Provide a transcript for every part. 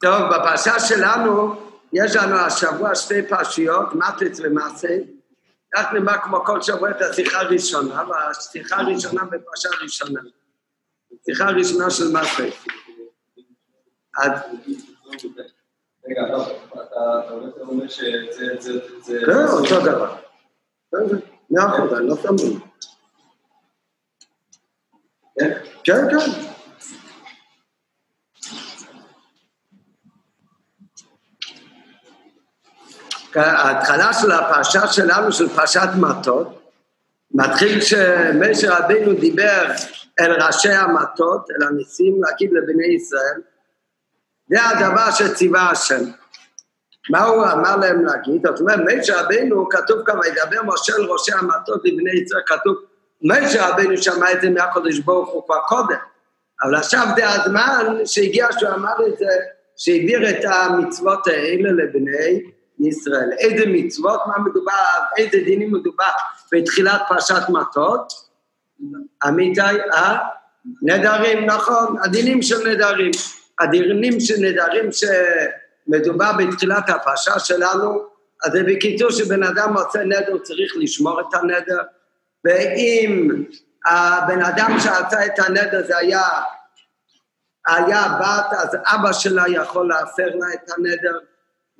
טוב, בפרשה שלנו יש לנו השבוע שתי פרשיות, מטריץ ומעשה. אנחנו נלמד כמו כל שבוע את השיחה הראשונה, והשיחה הראשונה בפרשה הראשונה. שיחה הראשונה של מטריץ. רגע, לא, אתה אומר שזה... כן, אותו דבר. מאה אחוז, אני לא שם לב. כן, כן. ההתחלה של הפרשה שלנו, של פרשת מטות, מתחיל כשמשה רבינו דיבר אל ראשי המטות, אל הניסים, להגיד לבני ישראל, זה הדבר שציווה השם. מה הוא אמר להם להגיד? זאת אומרת, משה רבינו, כתוב כאן, וידבר משה אל ראשי המטות לבני ישראל, כתוב, משה רבינו שמע את זה מהקדוש ברוך הוא כבר קודם, אבל עכשיו זה הזמן שהגיע שהוא אמר את זה, שהעביר את המצוות האלה לבני ישראל. איזה מצוות, מה מדובר, איזה דינים מדובר בתחילת פרשת מטות? אמיתי, אה? נדרים, נכון, הדינים של נדרים. הדינים של נדרים שמדובר בתחילת הפרשה שלנו, אז זה בקיצור שבן אדם עושה נדר צריך לשמור את הנדר, ואם הבן אדם שעשה את הנדר זה היה, היה בת, אז אבא שלה יכול להפר לה את הנדר,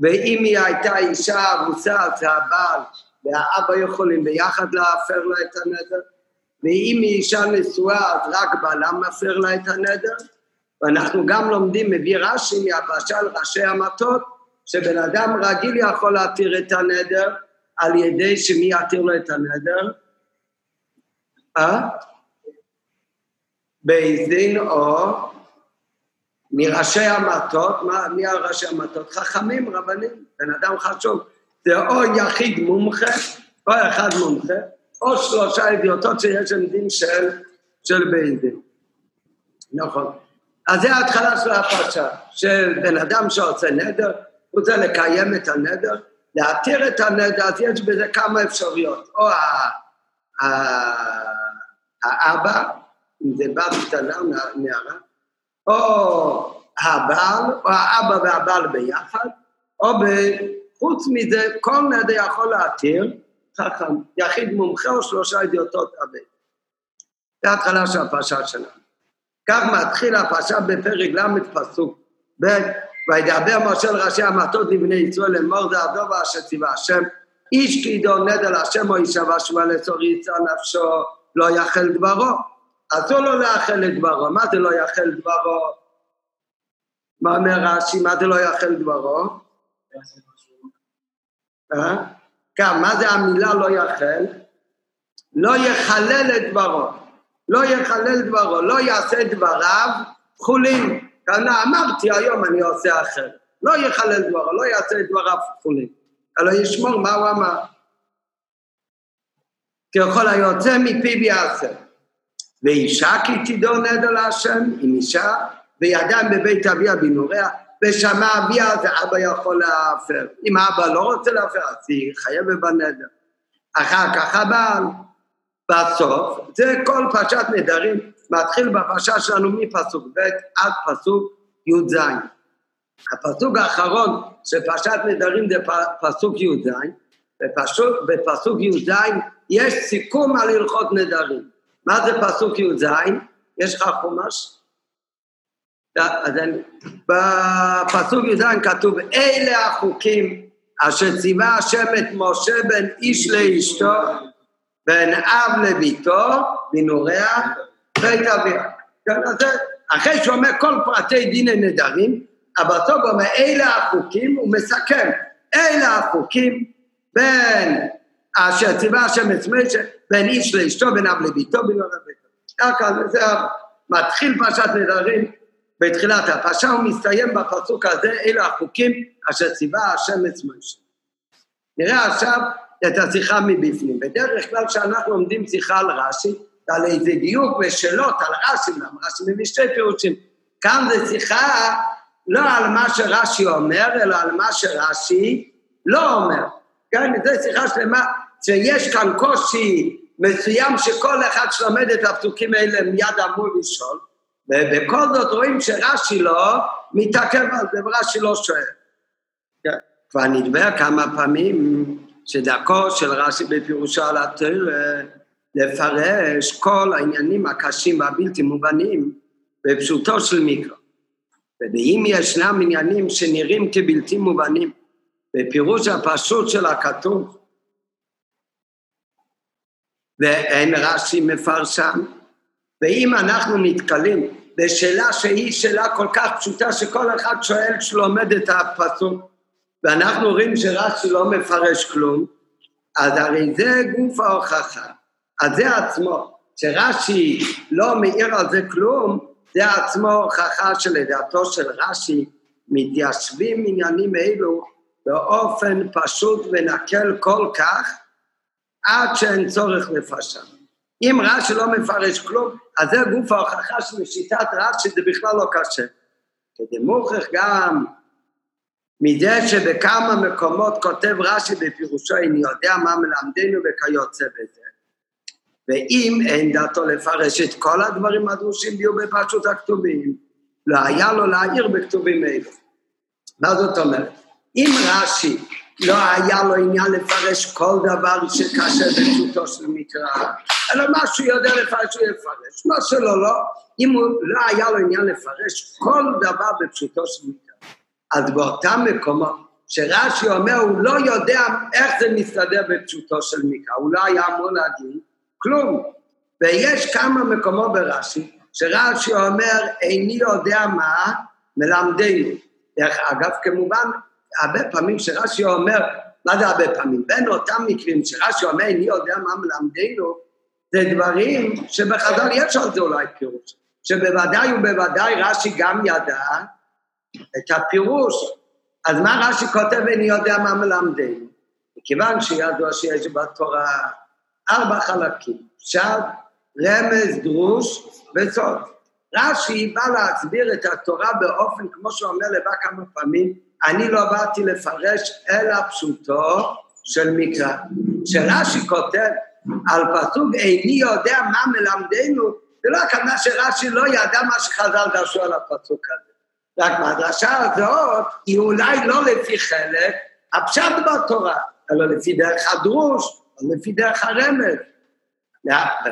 ואם היא הייתה אישה אז הבעל והאבא יכולים ביחד להפר לה את הנדר, ואם היא אישה נשואה, אז רק בעלה מפר לה את הנדר, ואנחנו גם לומדים, מביא רש"י מהפרשה ראשי המטות, שבן אדם רגיל יכול להתיר את הנדר על ידי שמי יתיר לו את הנדר? אה? בית או מראשי המטות, מה, מי הראשי המטות? חכמים, רבנים, בן אדם חשוב. זה או יחיד מומחה, או אחד מומחה, או שלושה אדיוטות שיש עם דין של, של בית דין. נכון. אז זה ההתחלה של הפרשה, של בן אדם שעושה נדר, הוא רוצה לקיים את הנדר, להתיר את הנדר, אז יש בזה כמה אפשרויות. או האבא, אם זה בת קטנה, נערה, או הבעל, או האבא והבעל ביחד, או חוץ מזה, כל נדר יכול להתיר, חכם, יחיד מומחה או שלושה ידיעותות אבא. זה ההתחלה של הפרשה שלנו. כך מתחיל הפרשה בפרק ל' פסוק ב', וידבר משה לראשי המטות לבני ישראל לאמור זה הדובר אשר ציווה השם, איש כי ידעו נדר להשם או ישבע שמע לצור יצא נפשו לא יחל דברו. אסור לו לאחל את דברו. מה זה לא יאכל דברו? מה אומר רש"י? מה זה לא יאכל דברו? אה? כאן, מה זה המילה לא יאכל? לא יחלל את דברו. לא יחלל דברו, לא יעשה דבריו כחולים. כאן אמרתי היום אני עושה אחר. לא יחלל דברו, לא יעשה דבריו כחולים. אלא ישמור מה הוא אמר. ככל היוצא מפיו יעשה. ואישה כי תדעו נדר להשם, עם אישה, וידם בבית אביה בנוריה, ושמע אביה אז אבא יכול להפר. אם אבא לא רוצה להפר, אז היא חייבת בנדר. אחר כך הבעל. בסוף, זה כל פרשת נדרים, מתחיל בפרשה שלנו מפסוק ב' עד פסוק י"ז. הפסוק האחרון של פרשת נדרים זה פסוק י"ז, בפסוק י"ז יש סיכום על הלכות נדרים. מה זה פסוק י"ז? יש לך חומש? אז בפסוק י"ז כתוב, אלה החוקים אשר ציווה השם את משה בין איש לאשתו, בין אב לביתו, מנוריה, בית אביה. כן, אחרי שהוא אומר כל פרטי דין הנדרים, אבל בסוף הוא אומר, אלה החוקים, הוא מסכם, אלה החוקים בין אשר ציווה השם את משה, בין איש לאשתו, בין אב לביתו, בין אב לביתו. זה מתחיל פרשת נדרים בתחילת הפרשה, הוא מסתיים בפסוק הזה, אלה החוקים אשר ציווה השם את משה. נראה עכשיו את השיחה מבפנים. בדרך כלל כשאנחנו לומדים שיחה על רש"י, על איזה דיוק ושאלות על רש"י, למה רש"י מביא שתי פירושים. כאן זה שיחה לא על מה שרש"י אומר, אלא על מה שרש"י לא אומר. כן, זו שיחה שלמה שיש כאן קושי מסוים שכל אחד שלומד את הפסוקים האלה מיד אמור לשאול, ובכל זאת רואים שרש"י לא מתעכב על זה, ורש"י לא שואל. כן. כבר נדבר כמה פעמים שדרכו של רש"י בפירושו על התרא לפרש כל העניינים הקשים והבלתי מובנים בפשוטו של מיקרו. ואם ישנם עניינים שנראים כבלתי מובנים בפירוש הפשוט של הכתוב, ואין רש"י מפרשם, ואם אנחנו נתקלים בשאלה שהיא שאלה כל כך פשוטה שכל אחד שואל שלומד את הפסוק, ואנחנו רואים שרש"י לא מפרש כלום, אז הרי זה גוף ההוכחה. אז זה עצמו, שרש"י לא מעיר על זה כלום, זה עצמו הוכחה שלדעתו של רש"י מתיישבים עניינים אלו באופן פשוט ונקל כל כך, עד שאין צורך לפרשם. אם רש"י לא מפרש כלום, אז זה גוף ההוכחה של שיטת רש"י, זה בכלל לא קשה. כדי מוכרח גם מזה שבכמה מקומות כותב רש"י בפירושו, אני יודע מה מלמדנו וכיוצא בזה. ואם אין דעתו לפרש את כל הדברים הדרושים יהיו בפרשות הכתובים, לא היה לו להעיר בכתובים אלו. מה זאת אומרת? אם רש"י לא היה לו עניין לפרש כל דבר שקשה בפשוטו של מקרא, אלא מה שהוא יודע לפרש הוא יפרש, מה שלא לא, אם הוא לא היה לו עניין לפרש כל דבר בפשוטו של מקרא, אז באותם מקומות שרש"י אומר הוא לא יודע איך זה מסתדר בפשוטו של מקרא, הוא לא היה אמור להגיד כלום. ויש כמה מקומות ברש"י, שרש"י אומר, איני יודע מה מלמדנו. דרך אגב, כמובן, הרבה פעמים שרש"י אומר, מה זה הרבה פעמים? בין אותם מקרים שרש"י אומר, איני יודע מה מלמדנו, זה דברים שבחז"ל יש על זה אולי פירוש. שבוודאי ובוודאי רש"י גם ידע את הפירוש. אז מה רש"י כותב, איני יודע מה מלמדנו? מכיוון שידוע שיש בתורה ארבע חלקים, פשט, רמז, דרוש וסוד. רש"י בא להסביר את התורה באופן, כמו שהוא אומר לבא כמה פעמים, אני לא באתי לפרש אלא פשוטו של מקרא. כשרש"י כותב על פסוק איני יודע מה מלמדנו, זה לא הכוונה שרש"י לא ידע מה שחז"ל דרשו על הפסוק הזה. רק מהדרשה הזאת היא אולי לא לפי חלק הפשט בתורה, אלא לפי דרך הדרוש, לפי דרך הרמז.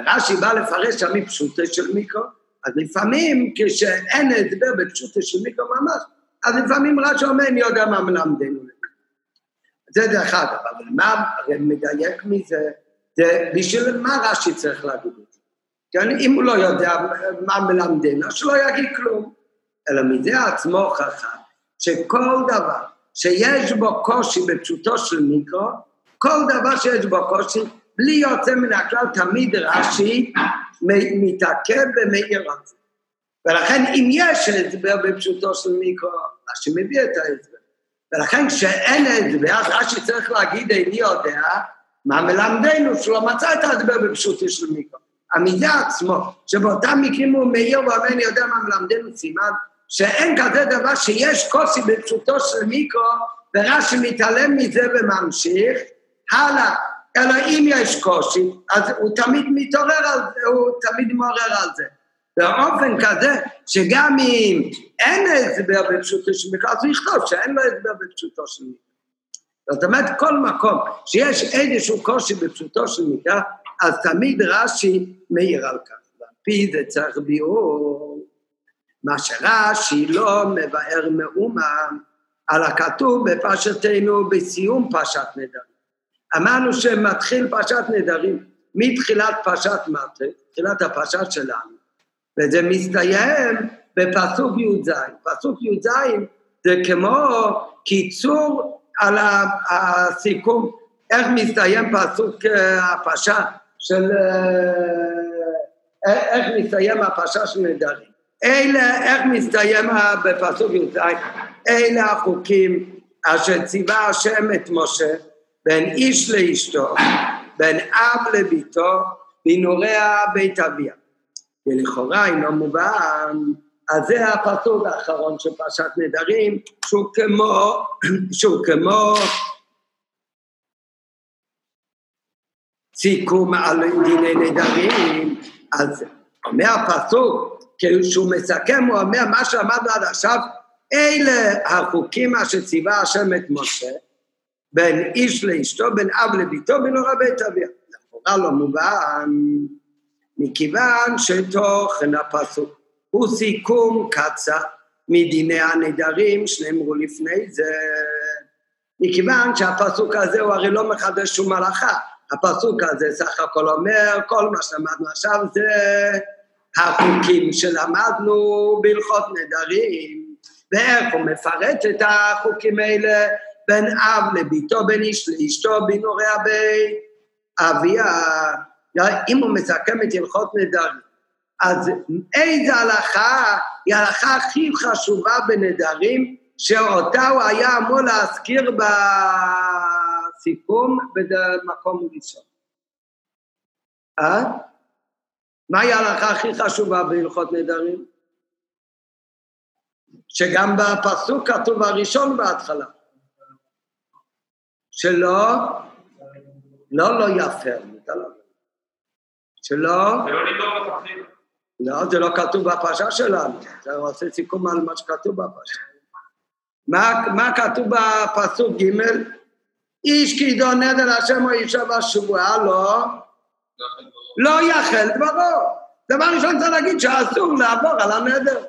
רש"י בא לפרש שם מפשוטה של מיקרו, אז לפעמים כשאין הסבר בפשוטה של מיקרו ממש, אז לפעמים רש"י אומר, אני יודע מה מלמדנו. זה דרך אגב, אבל מה מדייק מזה, זה בשביל מה רש"י צריך להגיד את זה? כן, אם הוא לא יודע מה מלמדנו, שלא יגיד כלום. אלא מזה עצמו הוכחה שכל דבר שיש בו קושי בפשוטו של מיקרו, כל דבר שיש בו קושי, בלי יוצא מן הכלל, תמיד רש"י מתעכב ומאיר על זה. ולכן אם יש הסבר בפשוטו של מיקרו, רש"י מביא את ההסבר. ולכן כשאין הסבר, רש"י צריך להגיד, איני יודע, מה מלמדנו שלא מצא את ההסבר בפשוטו של מיקרו. המידה עצמו, שבאותם מקרים הוא מאיר ואומר, יודע מה מלמדנו, סימן שאין כזה דבר שיש קושי בפשוטו של מיקרו, ורש"י מתעלם מזה וממשיך, הלאה. אלא אם יש קושי, אז הוא תמיד מתעורר על זה, הוא תמיד מעורר על זה. באופן כזה, שגם אם אין הסבר בפשוטו של מקרא, אז הוא יכתוב שאין לו הסבר בפשוטו של מקרא. זאת אומרת, כל מקום שיש איזשהו קושי בפשוטו של מקרא, אז תמיד רש"י מעיר על כך. ועל פי זה צריך ביאור. מה שרש"י לא מבאר מאומה על הכתוב בפרשתנו בסיום פרשת נדרים. אמרנו שמתחיל פרשת נדרים מתחילת פרשת מטה, תחילת הפרשת שלנו, וזה מסתיים בפסוק י"ז. פסוק י"ז זה כמו קיצור על הסיכום, איך מסתיים פסוק אה, הפרשה של... אה, איך מסתיים הפרשה של נדרים. אלה, איך מסתיים בפסוק י"ז? אלה החוקים אשר ציווה השם את משה בין איש לאשתו, בין אב לביתו, בנעוריה בית אביה. ולכאורה אינו מובן, אז זה הפסוק האחרון של פרשת נדרים, שהוא כמו, שהוא כמו סיכום על דיני נדרים, אז אומר הפסוק, כשהוא מסכם, הוא אומר, מה שלמדנו עד עכשיו, אלה החוקים אשר ציווה השם את משה, בין איש לאשתו, בין אב לביתו, בין הורי בית אביה. לכאורה לא מובן, מכיוון שתוכן הפסוק הוא סיכום קצר מדיני הנדרים שנאמרו לפני זה, מכיוון שהפסוק הזה הוא הרי לא מחדש שום הלכה, הפסוק הזה סך הכל אומר, כל מה שלמדנו עכשיו זה החוקים שלמדנו בהלכות נדרים, ואיך הוא מפרט את החוקים האלה? בין אב לביתו, בין איש לאשתו, בין הורי הבית, אביה, אם הוא מסכם את הלכות נדרים, אז איזה הלכה היא ההלכה הכי חשובה בנדרים, שאותה הוא היה אמור להזכיר בסיכום במקום ראשון. אה? מהי ההלכה הכי חשובה בהלכות נדרים? שגם בפסוק כתוב הראשון בהתחלה. שלא, לא לא יפר, שלא... לא, זה לא כתוב בפרשה שלנו, זה עושה סיכום על מה שכתוב בפרשה. מה, מה כתוב בפסוק ג' איש כי ידעו נדר השם או אישה בשבועה, לא, לא יחל דברו. דבר ראשון צריך להגיד שאסור לעבור על הנדר.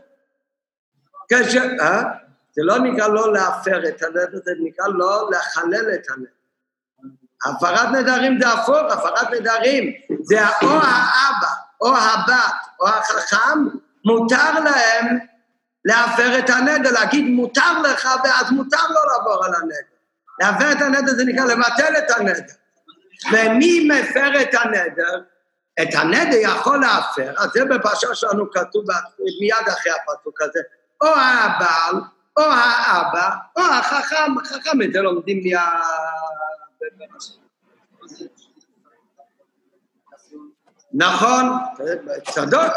כש... אה? זה לא נקרא לא להפר את הנדר, זה נקרא לא לחלל את הנדר. הפרת נדרים זה הפוך, הפרת נדרים זה או האבא או הבת או החכם, מותר להם להפר את הנדר, להגיד מותר לך ואז מותר לו לעבור על הנדר. להפר את הנדר זה נקרא לבטל את הנדר. ומי מפר את הנדר? את הנדר יכול להפר, אז זה בפרשה שלנו כתוב מיד אחרי הפסוק הזה, או הבעל, או האבא, או החכם, החכם את זה לומדים מה... נכון, צדוק,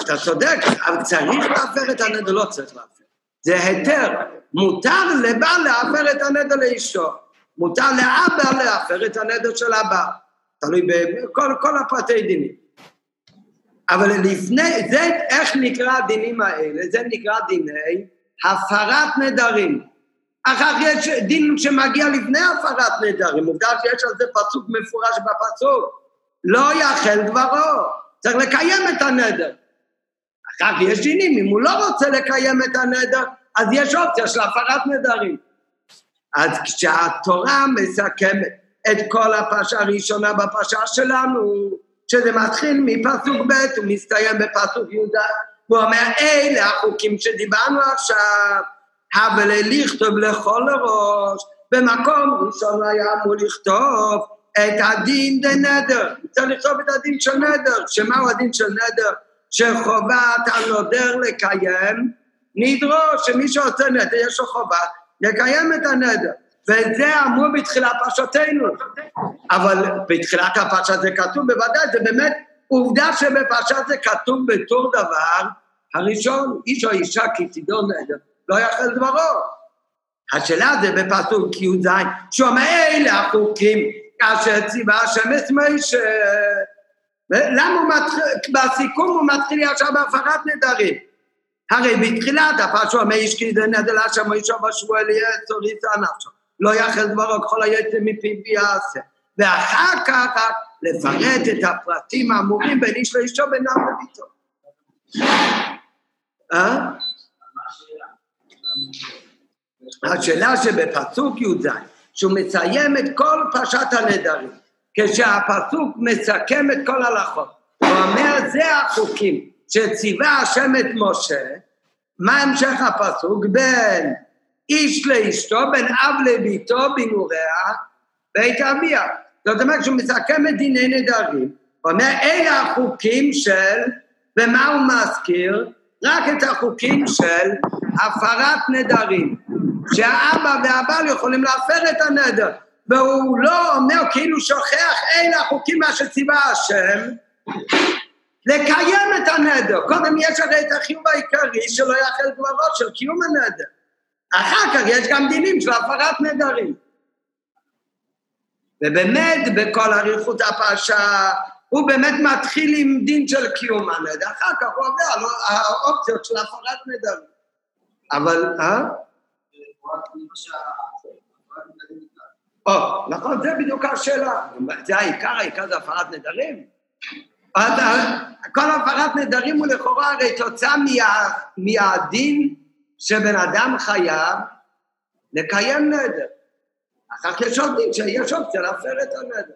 אתה צודק, אבל צריך להפר את הנדר, לא צריך להפר. זה היתר, מותר לבעל להפר את הנדר לאשתו, מותר לאבא להפר את הנדר של הבא, תלוי בכל הפרטי דינים. אבל לפני, זה איך נקרא הדינים האלה? זה נקרא דיני הפרת נדרים. אחר יש דין שמגיע לפני הפרת נדרים, עובדה שיש על זה פסוק מפורש בפסוק. לא יאכל דברו, צריך לקיים את הנדר. אחר יש דינים, אם הוא לא רוצה לקיים את הנדר, אז יש אופציה של הפרת נדרים. אז כשהתורה מסכמת את כל הפרשה הראשונה בפרשה שלנו, שזה מתחיל מפסוק ב' ומסתיים בפסוק י"ד, הוא אומר, אלה החוקים שדיברנו עכשיו, אבל לכתוב לכל הראש, במקום ראשון היה אמור לכתוב את הדין דנדר, צריך לכתוב את הדין של נדר, שמהו הדין של נדר? שחובת הנודר לקיים, נדרוש שמי שעושה נדר יש לו חובה לקיים את הנדר, וזה אמור בתחילת פרשתנו, אבל בתחילת הפרשה זה כתוב בוודאי, זה באמת עובדה שבפרשה זה כתוב בתור דבר הראשון, איש או אישה כי תדעו נדר, לא יחל דברו. השאלה זה בפסוק י"ז, אומר אלה החוקים כאשר ציווה השם את משה. למה הוא מתחיל, בסיכום הוא מתחיל ישר בהפרת נדרים. הרי בתחילת הפרשו אומר איש כי זה נדל השם וישוב בשבוע אליעזר יישא נפשו. לא יחל דברו ככל היתר מפיו ויעשה. ואחר כך לפרט את הפרטים האמורים בין איש לאשתו בין עם לביתו. אה? השאלה שבפסוק י"ז שהוא מסיים את כל פרשת הנדרים, כשהפסוק מסכם את כל הלכות, הוא אומר זה החוקים שציווה השם את משה, מה המשך הפסוק? בין איש לאשתו, בין אב לביתו, בנוריה, בית אביה. זאת אומרת, כשהוא מסכם את דיני נדרים, הוא אומר, אלה החוקים של, ומה הוא מזכיר? רק את החוקים של הפרת נדרים. שהאבא והבעל יכולים להפר את הנדר, והוא לא אומר כאילו שוכח אלה החוקים מה שציווה השם, לקיים את הנדר. קודם יש הרי את החיוב העיקרי שלא יאכל דברות של קיום הנדר. אחר כך יש גם דינים של הפרת נדרים. ובאמת בכל אריכות הפרשה הוא באמת מתחיל עם דין של קיום הנדר, אחר כך הוא עובר על האופציות של הפרת נדרים. אבל, אה? או, נכון, זה בדיוק השאלה. זה העיקר, העיקר זה הפרת נדרים. כל הפרת נדרים הוא לכאורה הרי תוצאה מה, מהדין שבן אדם חייב לקיים נדר. אחר כך יש עוד דין שיש אופציה להפר את הנדר.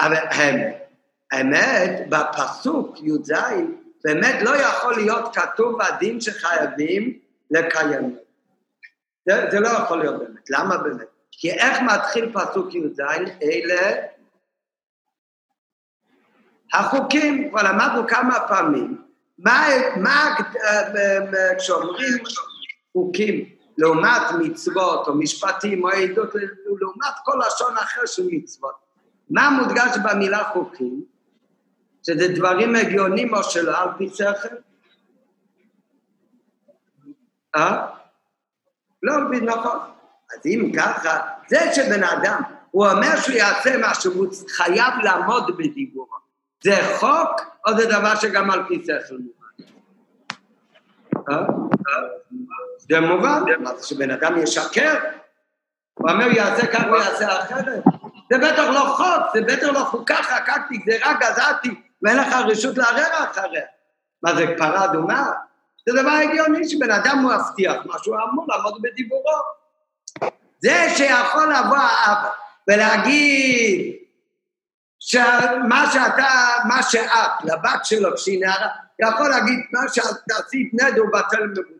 אבל האמת, בפסוק י"ז, באמת לא יכול להיות כתוב הדין שחייבים לקיים. זה, זה לא יכול להיות באמת. למה באמת? כי איך מתחיל פסוק י"ז? אלה החוקים, כבר למדנו כמה פעמים. מה, מה כשאומרים חוקים לעומת מצוות או משפטים או עדות, לעומת כל לשון אחר של מצוות, מה מודגש במילה חוקים? שזה דברים הגיונים או שלא על פי שכל? אה? לא, נכון. אז אם ככה, זה שבן אדם, הוא אומר שהוא יעשה משהו, הוא חייב לעמוד בדיבורו. זה חוק, או זה דבר שגם על פי שכל מובן? אה? זה מובן, מה זה שבן אדם ישקר? הוא אומר, יעשה כך ויעשה אחרת. זה בטח לא חוק, זה בטח לא חוקה, חקקתי גזירה, גזעתי, ואין לך רשות לערער אחריה. מה זה, פרה אדומה? זה דבר הגיוני שבן אדם מבטיח משהו, אמור לעמוד בדיבורו. זה שיכול לבוא האבא ולהגיד שמה שאתה, מה שאת, לבת שלו כשהיא נערה, יכול להגיד מה שאת עשית נדר בטל מבוטל.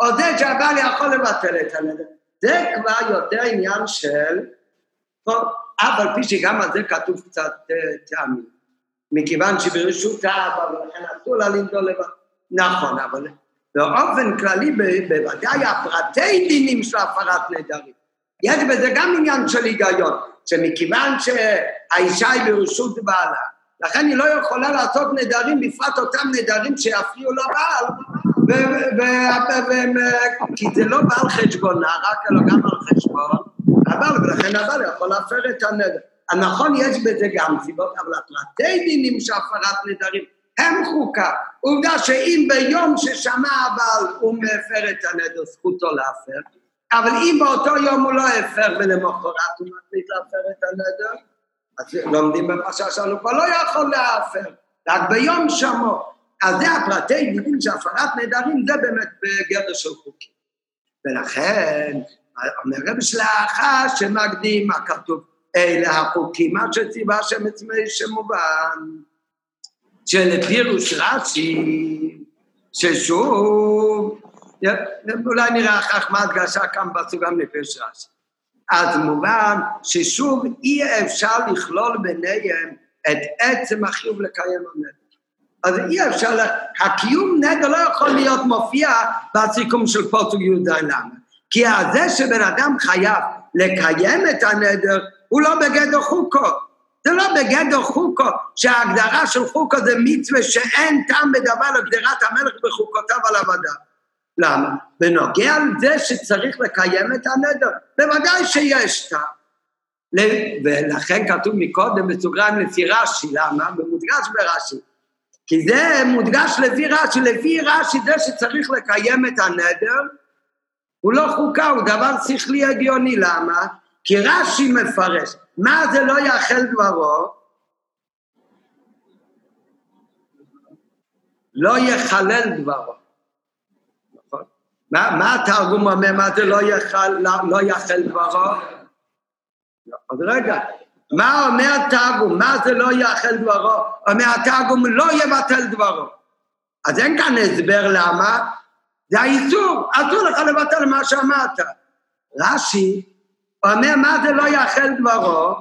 או זה שהבעל יכול לבטל את הנדר. זה כבר יותר עניין של, אף על פי שגם על זה כתוב קצת אה, טעמים. מכיוון שברשות האבא ולכן אסור לה לנדול לבד. נכון, אבל באופן כללי בוודאי הפרטי דינים של הפרת נדרים. יש בזה גם עניין של היגיון, שמכיוון שהאישה היא ברשות בעלה, לכן היא לא יכולה לעשות נדרים, בפרט אותם נדרים שיפריעו לבעל, כי זה לא בעל חשבונה, רק אלא גם על חשבון הבעל, ולכן הבעל יכול להפר את הנדר. הנכון, יש בזה גם סיבות, אבל הפרטי דינים של הפרת נדרים הם חוקה. עובדה שאם ביום ששמע הבעל הוא מפר את הנדר, זכותו להפר, אבל אם באותו יום הוא לא הפר ולמחרת הוא מחליט להפר את הנדר, אז לומדים בפרשה שלנו, כבר לא יכול להפר, רק ביום שמו. אז זה הפרטי דינים של הפרת נדרים, זה באמת בגדר של חוקים. ולכן, אומר רב שלאחר שמקדים מה כתוב, אלה החוקים, מה שציווה השם עצמי שמובן, שלפירוש רש"י, ששוב, אולי נראה אחר כך מה הדגשה כאן בסוגם לפרש רש"י. אז מובן ששוב אי אפשר לכלול ביניהם את עצם החיוב לקיים הנדר. אז אי אפשר, הקיום נדר לא יכול להיות מופיע בסיכום של פוסק י"ז למה? כי זה שבן אדם חייב לקיים את הנדר, הוא לא בגדר חוקו. זה לא בגדר חוקו, שההגדרה של חוקו זה מצווה שאין טעם בדבר לגדרת המלך בחוקותיו על עבדיו. למה? בנוגע לזה שצריך לקיים את הנדר, בוודאי שיש טעם. ולכן כתוב מקודם בסוגריים לפי רש"י, למה? ומודגש ברש"י. כי זה מודגש לפי רש"י, לפי רש"י זה שצריך לקיים את הנדר, הוא לא חוקה, הוא דבר שכלי הגיוני, למה? כי רש"י מפרש, מה זה לא יאכל דברו? לא יחלל דברו. נכון? מה, מה התרגום אומר, מה זה לא יאכל, לא, לא דברו? אז רגע, מה אומר תרגום? מה זה לא יאכל דברו? אומר התרגום לא יבטל דברו. אז אין כאן הסבר למה, זה האיסור, אסור לך לבטל מה שאמרת. רש"י אומר מה זה לא יאכל דברו,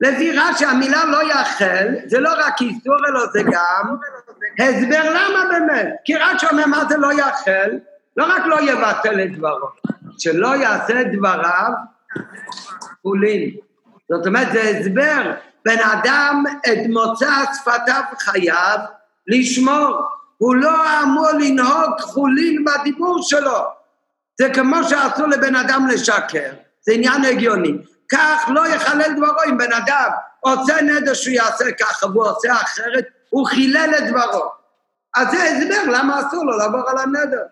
לפי רש"י המילה לא יאכל, זה לא רק איסור אלא זה גם הסבר למה באמת, כי רש"י אומר מה זה לא יאכל, לא רק לא יבטל את דברו, שלא יעשה דבריו חולין. זאת אומרת זה הסבר, בן אדם את מוצא שפתיו חייב לשמור, הוא לא אמור לנהוג חולין בדיבור שלו, זה כמו שאסור לבן אדם לשקר. זה עניין הגיוני. כך לא יחלל דברו. אם בן אדם עושה נדר שהוא יעשה ככה והוא עושה אחרת, הוא חילל את דברו. אז זה הסבר למה אסור לו לעבור על הנדר.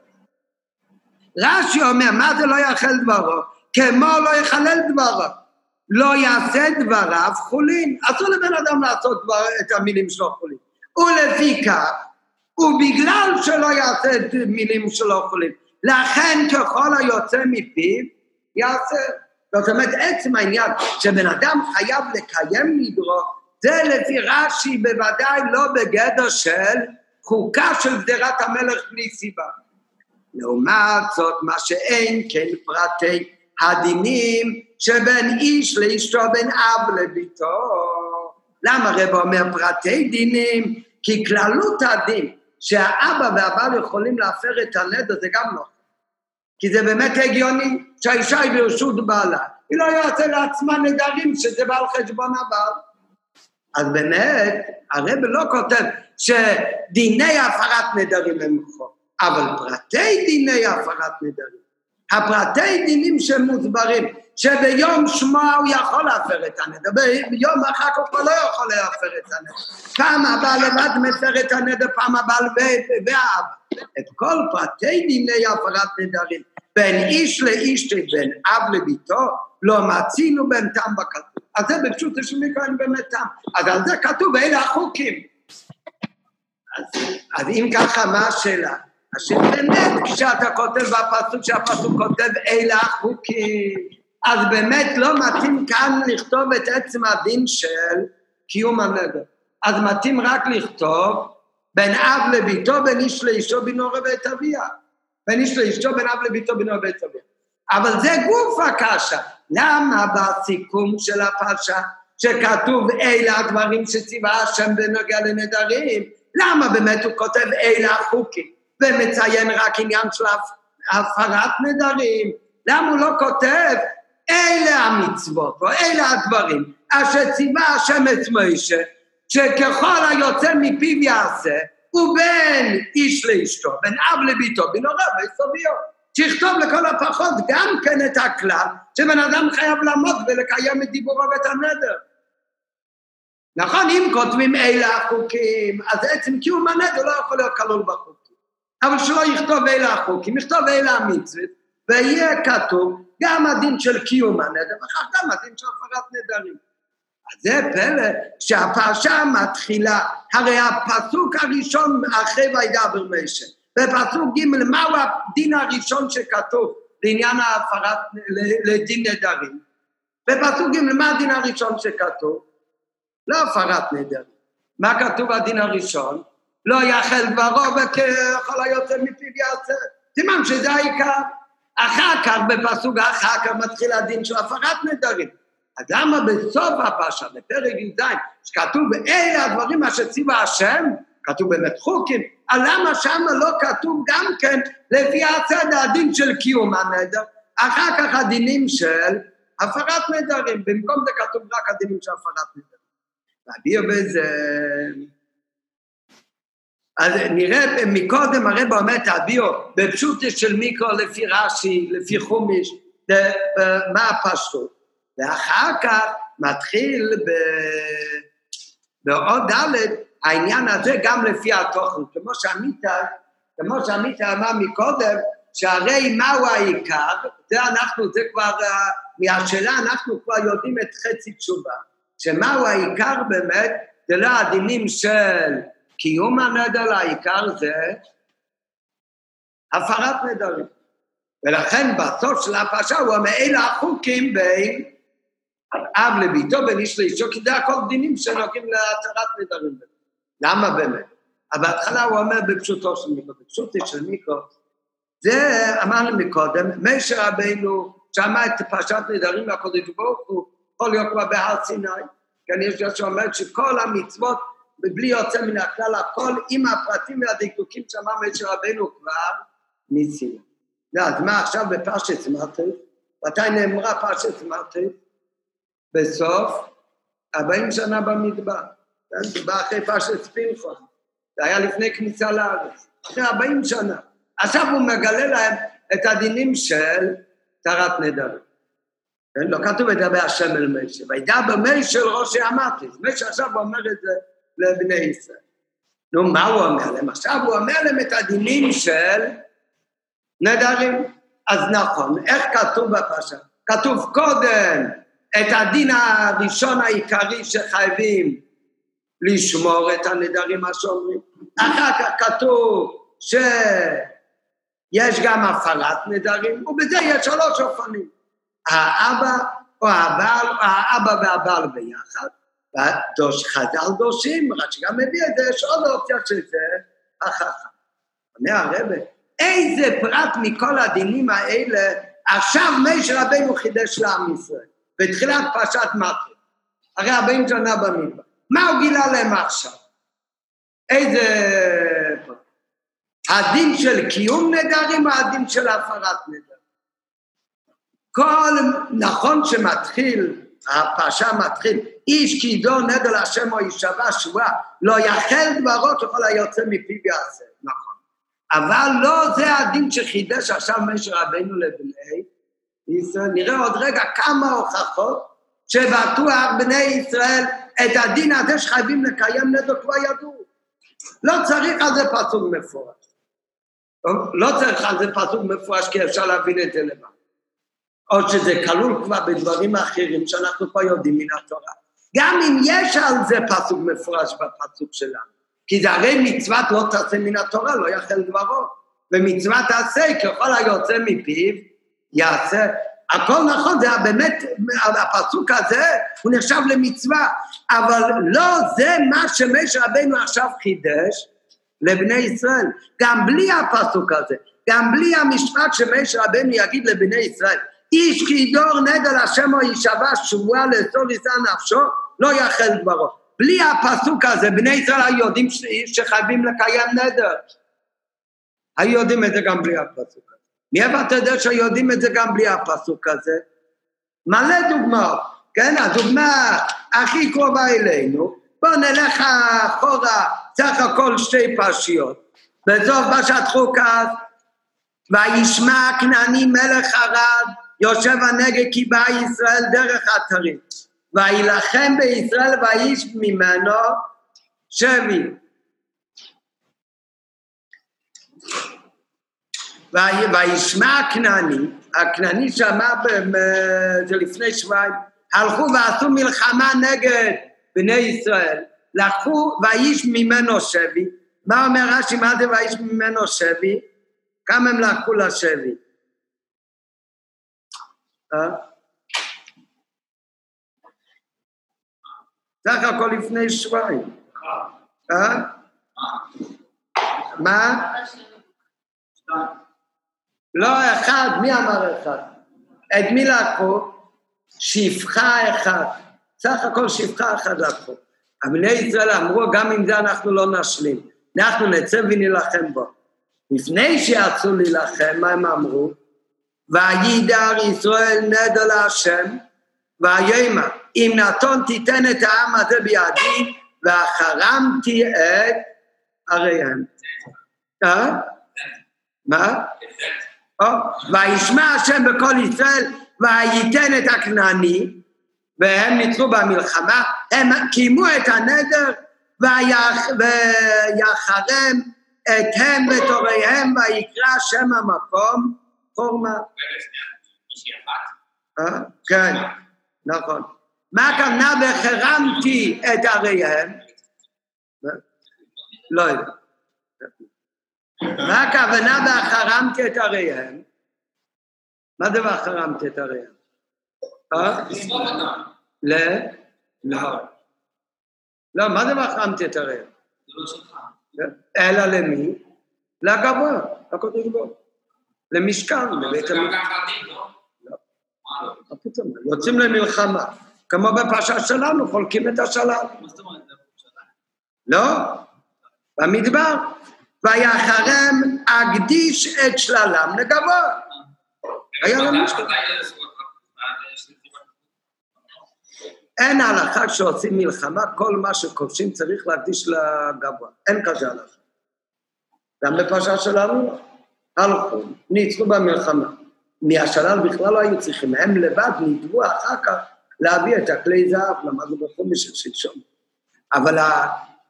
רש"י אומר, מה זה לא יאכל דברו? כמו לא יחלל דברו. לא יעשה דבריו חולין. אסור לבן אדם לעשות דבר, את המילים שלו חולין. ולפי כך, ובגלל שלא יעשה את מילים שלו חולין, לכן ככל היוצא מפיו, יעשה. זאת אומרת, עצם העניין שבן אדם חייב לקיים נדרו, זה לפי רש"י בוודאי לא בגדר של חוקה של גדרת המלך בלי סיבה. לעומת זאת, מה שאין כן פרטי הדינים שבין איש לאשתו, בין אב לביתו. למה רב אומר פרטי דינים? כי כללות הדין שהאבא והבעל יכולים להפר את הנדר זה גם לא. כי זה באמת הגיוני שהאישה היא ברשות בעלה. היא לא יעשה לעצמה נדרים שזה בא על חשבון הבעל. אז באמת, הרב לא כותב שדיני הפרת נדרים הם חוק, אבל פרטי דיני הפרת נדרים, הפרטי דינים שמוסברים, שביום שמוע הוא יכול להפר את הנדר, ביום אחר כך הוא לא יכול להפר את הנדר. פעם הבא לבד מפר את הנדר, פעם הבא ואבא. את כל פרטי דיני הפרת נדרים, בין איש לאיש, בין אב לביתו, לא מצינו בין טעם בכתוב. אז זה בפשוט של מיקרון באמת טעם. אז על זה כתוב, אלה החוקים. אז, אז אם ככה, מה השאלה? השאלה באמת, כשאתה כותב בפסוק, שהפסוק כותב אלה החוקים, אז באמת לא מתאים כאן לכתוב את עצם הדין של קיום הנדר. אז מתאים רק לכתוב בין אב לביתו, בין איש לאישו, בינו ובית אביה. בין איש לאשתו, בין אב לביתו, בינו ובית אביה. אבל זה גוף הקשה. למה בסיכום של הפרשה, שכתוב אלה הדברים שציווה השם בנוגע לנדרים, למה באמת הוא כותב אלה החוקים, ומציין רק עניין של הפרת נדרים? למה הוא לא כותב אלה המצוות, או אלה הדברים, אשר ציווה השם את מוישה, שככל היוצא מפיו יעשה, ובין איש לאשתו, בין אב לביתו, בין הוריו וסוביו. שיכתוב לכל הפחות גם כן את הכלל שבן אדם חייב לעמוד ולקיים את דיבורו ואת הנדר. נכון, אם כותבים אלה החוקים, אז עצם קיום הנדר לא יכול להיות כלול בחוקים. אבל שלא יכתוב אלה החוקים, יכתוב אלה המצוות, ויהיה כתוב גם הדין של קיום הנדר, ואחר גם הדין של הפרת נדרים. זה פלא שהפרשה מתחילה, הרי הפסוק הראשון אחרי וידבר משה, בפסוק ג' מהו הדין הראשון שכתוב לעניין ההפרת, לדין נדרים? בפסוק ג' מה הדין הראשון שכתוב? לא הפרת נדרים. מה כתוב הדין הראשון? לא יחל דברו וככל היוצא מפיו יעשה. סימן שזה העיקר. אחר כך, בפסוק אחר כך מתחיל הדין של הפרת נדרים. אז למה בסוף הפרשה, בפרק י"ז, שכתוב אלה הדברים אשר ציווה השם, כתוב באמת חוקים, אז למה שם לא כתוב גם כן לפי הצד הדין של קיום הנדר, אחר כך הדינים של הפרת נדרים, במקום זה כתוב רק הדינים של הפרת נדרים. להביע בזה... אז נראה מקודם הרב אומר תביאו בפשוט של מיקרו לפי רש"י, לפי חומיש, מה הפשטות. ואחר כך מתחיל ב... בעוד ד' העניין הזה גם לפי התוכן, כמו שעמית, כמו שעמית אמר מקודם, שהרי מהו העיקר, זה אנחנו, זה כבר, מהשאלה אנחנו כבר יודעים את חצי תשובה, שמהו העיקר באמת, זה לא הדינים של קיום הנדר, העיקר זה הפרת נדרים. ולכן בסוף של הפרשה הוא אומר, אלה החוקים בין אב לביתו, בין איש לאישו, כי זה הכל דינים שנוגעים להתרת נדרים. למה באמת? אבל בהתחלה הוא אומר בפשוטו של מיקרו, בפשוטו של מיקרו, זה אמרנו מקודם, משה רבינו שמע את פרשת נדרים מהקודש ברוך הוא, להיות כבר בהר סיני, כן, יש לי שאומר שכל המצוות, בלי יוצא מן הכלל, הכל עם הפרטים והדקדוקים שמע משה רבינו כבר ניסינו. אז מה עכשיו בפרשת סמרטי? מתי נאמרה פרשת סמרטי? בסוף 40 שנה במדבר. זה בא אחרי פרשת פנחון, זה היה לפני כניסה לארץ, אחרי 40 שנה. עכשיו הוא מגלה להם את הדינים של טהרת נדרים. כן? לא כתוב וידבר השם אל משה, וידבר משה אל ראשי המטריס. משה עכשיו אומר את זה לבני ישראל. נו, מה הוא אומר להם? עכשיו הוא אומר להם את הדינים של נדרים. אז נכון, איך כתוב בפרשה? כתוב קודם את הדין הראשון העיקרי שחייבים לשמור את הנדרים, מה שאומרים. אחר כך כתוב שיש גם הפרת נדרים, ובזה יש שלוש אופנים. האבא או הבעל, או האבא והבעל ביחד, והדוש חז"ל דושים, רק שגם מביא את זה, יש עוד אופציה שזה החכם. אומר הרבה, איזה פרט מכל הדינים האלה עכשיו משה רבינו חידש לעם ישראל, בתחילת פרשת מטרי, הרי 40 שנה במדבר. מה הוא גילה להם עכשיו? איזה... הדין של קיום נדרים או הדין של הפרת נדרים? כל, נכון שמתחיל, הפרשה מתחיל, איש כי ידור נדר להשם או יישבע שבועה, לא יחל דברו ככל היוצא מפיו יעשה, נכון. אבל לא זה הדין שחידש עכשיו משה רבנו לבני ישראל. נראה עוד רגע כמה הוכחות שבטוח בני ישראל את הדין הזה שחייבים לקיים נדר כבר ידעו. לא צריך על זה פסוק מפורש. לא צריך על זה פסוק מפורש כי אפשר להבין את זה לבד. או שזה כלול כבר בדברים אחרים שאנחנו פה יודעים מן התורה. גם אם יש על זה פסוק מפורש בפסוק שלנו. כי זה הרי מצוות לא תעשה מן התורה, לא יחל דברו. ומצוות תעשה ככל היוצא מפיו, יעשה. הכל נכון, זה באמת, הפסוק הזה, הוא נחשב למצווה, אבל לא זה מה שמשה רבנו עכשיו חידש לבני ישראל. גם בלי הפסוק הזה, גם בלי המשפט שמשה רבנו יגיד לבני ישראל, איש כי ידור נדר השם או יישבע שבועה לאסור יישא נפשו, לא יחל דברו. בלי הפסוק הזה, בני ישראל היו יודעים שחייבים לקיים נדר. היו יודעים את זה גם בלי הפסוק הזה. מאיפה אתה יודע שיודעים את זה גם בלי הפסוק הזה? מלא דוגמאות, כן? הדוגמה הכי קרובה אלינו, בואו נלך אחורה, סך הכל שתי פרשיות. בסוף פרשת חוקת, וישמע כנעני מלך ערד, יושב הנגד כי בא ישראל דרך אתרים. ויילחם בישראל ואיש ממנו שבי. וישמע הכנעני, הכנעני שמע, זה לפני שבועיים, הלכו ועשו מלחמה נגד בני ישראל, לקחו ואיש ממנו שבי, מה אומר רש"י, מה זה ואיש ממנו שבי? כמה הם לקחו לשבי? אה? סך הכל לפני שבועיים. אה? מה? לא אחד, מי אמר אחד? את מי לקחו? שפחה אחד. סך הכל שפחה אחת לקחו. בני ישראל אמרו, גם עם זה אנחנו לא נשלים. אנחנו נצא ונילחם בו. לפני שיצאו להילחם, מה הם אמרו? וידר ישראל נדר להשם, ויאמר, אם נתון תיתן את העם הזה בידי, ואחרמתי את עריהם. אה? מה? וישמע השם בכל ישראל, וייתן את הכנעני, והם ניצחו במלחמה, הם קיימו את הנדר, ויחרם את הם בתוריהם, ויקרא שם המקום חורמה. אה? כן, נכון. מה הכוונה והחרמתי את עריהם? לא יודע. מה הכוונה והחרמתי את עריהם? מה זה והחרמתי את עריהם? אה? ל? לא. לא, מה זה והחרמתי את עריהם? אלא למי? לגבוה, לקדוש ברוך למשכן, לבית המקדש. יוצאים למלחמה. כמו בפרשה שלנו, חולקים את השלל. לא, במדבר. ויחרם אקדיש את שללם לגבוה. היה לו משקל. אין הלכה שעושים מלחמה, כל מה שכובשים צריך להקדיש לגבוה. אין כזה הלכה. גם בפרשה שלנו הלכו, ניצחו במלחמה. מהשלל בכלל לא היו צריכים, הם לבד נדבו אחר כך להביא את הכלי זהב, למדנו בחומש של שלשום. אבל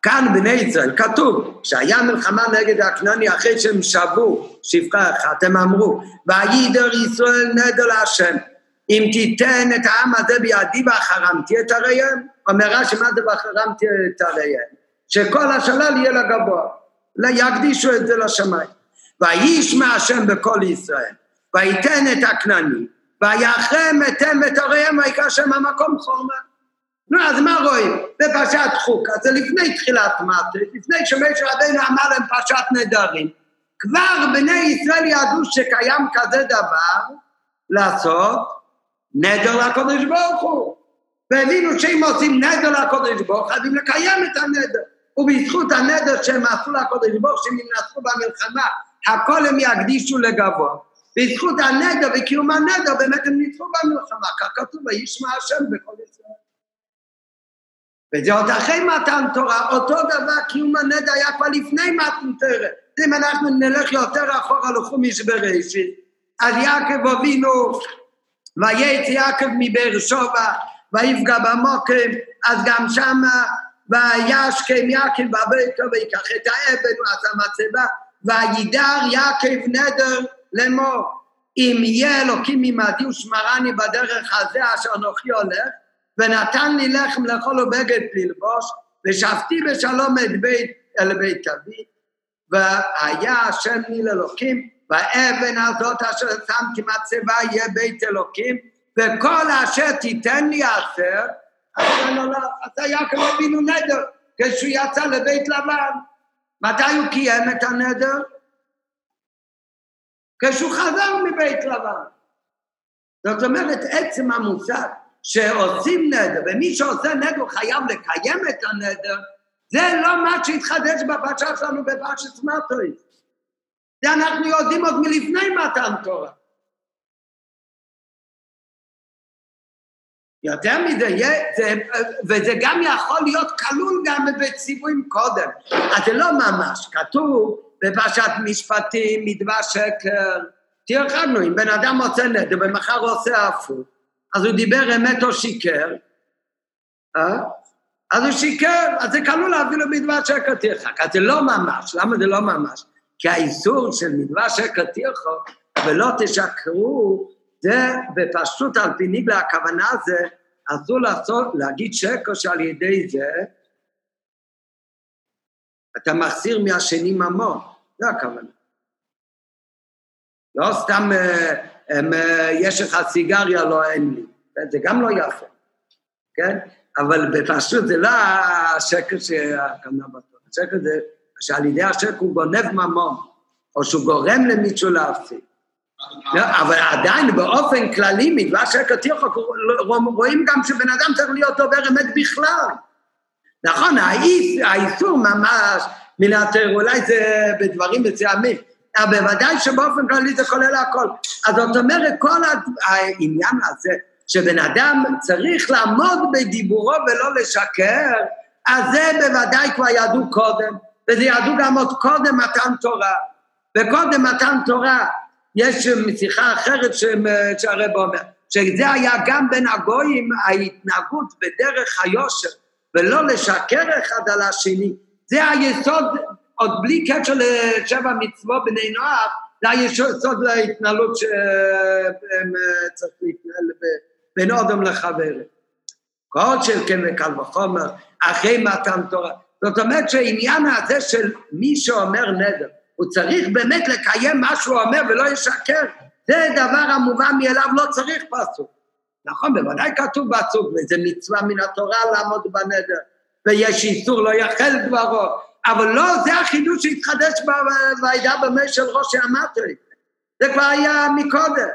כאן בני ישראל, כתוב, שהיה מלחמה נגד הכנעני אחרי שהם שבו שפחה אחת, הם אמרו, וידר ישראל נדר להשם, אם תיתן את העם הזה בידי ואחרמתי את עריהם, אומר רש"י מה זה ואחרמתי את עריהם? שכל השלל יהיה לגבוה, יקדישו את זה לשמיים. וישמע השם בכל ישראל, ויתן את הכנעני, ויחרם אתם את עריהם ויקרא שם המקום חורמה. נו, אז מה רואים? בפרשת חוקה, זה לפני תחילת מטה, לפני שמשה רבינו אמר להם פרשת נדרים. כבר בני ישראל ידעו שקיים כזה דבר לעשות נדר לקודש ברוך הוא. והבינו שאם עושים נדר לקודש ברוך הוא, חייבים לקיים את הנדר. ובזכות הנדר שהם עשו לקודש ברוך שהם ינצחו במלחמה, הכל הם יקדישו לגבוה. בזכות הנדר וקיום הנדר באמת הם ניצחו במלחמה, כך כתוב וישמע השם בכל. וזה עוד אחרי מתן תורה, אותו דבר קיום הנדר היה כבר לפני מתן תורה. אם אנחנו נלך יותר אחורה לחומיש בראשית, אז יעקב אבינו, וייץ יעקב מבאר שבע, ויפגע במוקם, אז גם שמה, וישכם יעקב בביתו ויקח את האבן ועשה מצבה, וידר יעקב נדר לאמור, אם יהיה אלוקים עמדי ושמרני בדרך הזה אשר אנוכי הולך, ונתן לי לחם לאכול ובגד ללבוש, ושבתי בשלום את בית, אל בית אבי, והיה השם לי לאלוקים, והאבן הזאת אשר שמתי מצבה יהיה בית אלוקים, וכל אשר תיתן לי עשר, אז יעקב אבינו נדר, כשהוא יצא לבית לבן. מתי הוא קיים את הנדר? כשהוא חזר מבית לבן. זאת אומרת, עצם המושג שעושים נדר, ומי שעושה נדר חייב לקיים את הנדר, זה לא מה שהתחדש בפרשה שלנו בפרשת מטויס. זה אנחנו יודעים עוד מלפני מתן תורה. יותר מזה, זה, וזה גם יכול להיות כלול גם בציוויים קודם. אז זה לא ממש, כתוב בפרשת משפטים, מדבר שקר. תרחקנו, אם בן אדם עושה נדר ומחר עושה הפוך, אז הוא דיבר אמת או שיקר, אה? אז הוא שיקר, אז זה כלול אפילו מדבר שקר תרחק. אז זה לא ממש, למה זה לא ממש? כי האיסור של מדבר שקר תרחק, ולא תשקרו, זה בפשטות על פי ניגלה, הכוונה זה, אסור לעשות, להגיד שקר שעל ידי זה אתה מחסיר מהשני ממון, זה הכוונה. לא סתם אה, יש לך סיגריה, לא אין לי, זה גם לא יפה, כן? אבל בפשוט זה לא השקר שהכוונה בתורה, השקר זה שעל ידי השקר הוא גונב ממון, או שהוא גורם למישהו להפסיק. לא, אבל עדיין באופן כללי, מדבר שקר תיכוק, רואים גם שבן אדם צריך להיות דובר אמת בכלל. נכון, האיסור ממש מן אולי זה בדברים מסוימים, בוודאי שבאופן כללי זה כולל הכל. אז זאת אומרת, כל העניין הזה, שבן אדם צריך לעמוד בדיבורו ולא לשקר, אז זה בוודאי כבר ידעו קודם, וזה ידעו גם עוד קודם מתן תורה. וקודם מתן תורה, יש שיחה אחרת שהרב אומר, שזה היה גם בין הגויים ההתנהגות בדרך היושר, ולא לשקר אחד על השני. זה היסוד, עוד בלי קשר לשבע מצוות בני נוער, זה היסוד להתנהלות שהם צריך להתנהל בין אודם לחבר. כל של כן וקל וחומר, אחרי מתן תורה. זאת אומרת שהעניין הזה של מי שאומר נדר, הוא צריך באמת לקיים מה שהוא אומר ולא ישקר. זה דבר המובן מאליו, לא צריך פסוק. נכון, בוודאי כתוב פסוק, וזה מצווה מן התורה לעמוד בנדר, ויש איסור לא יחל דברו, אבל לא, זה החידוש שהתחדש בעדה במי של ראש המטרי. זה כבר היה מקודם.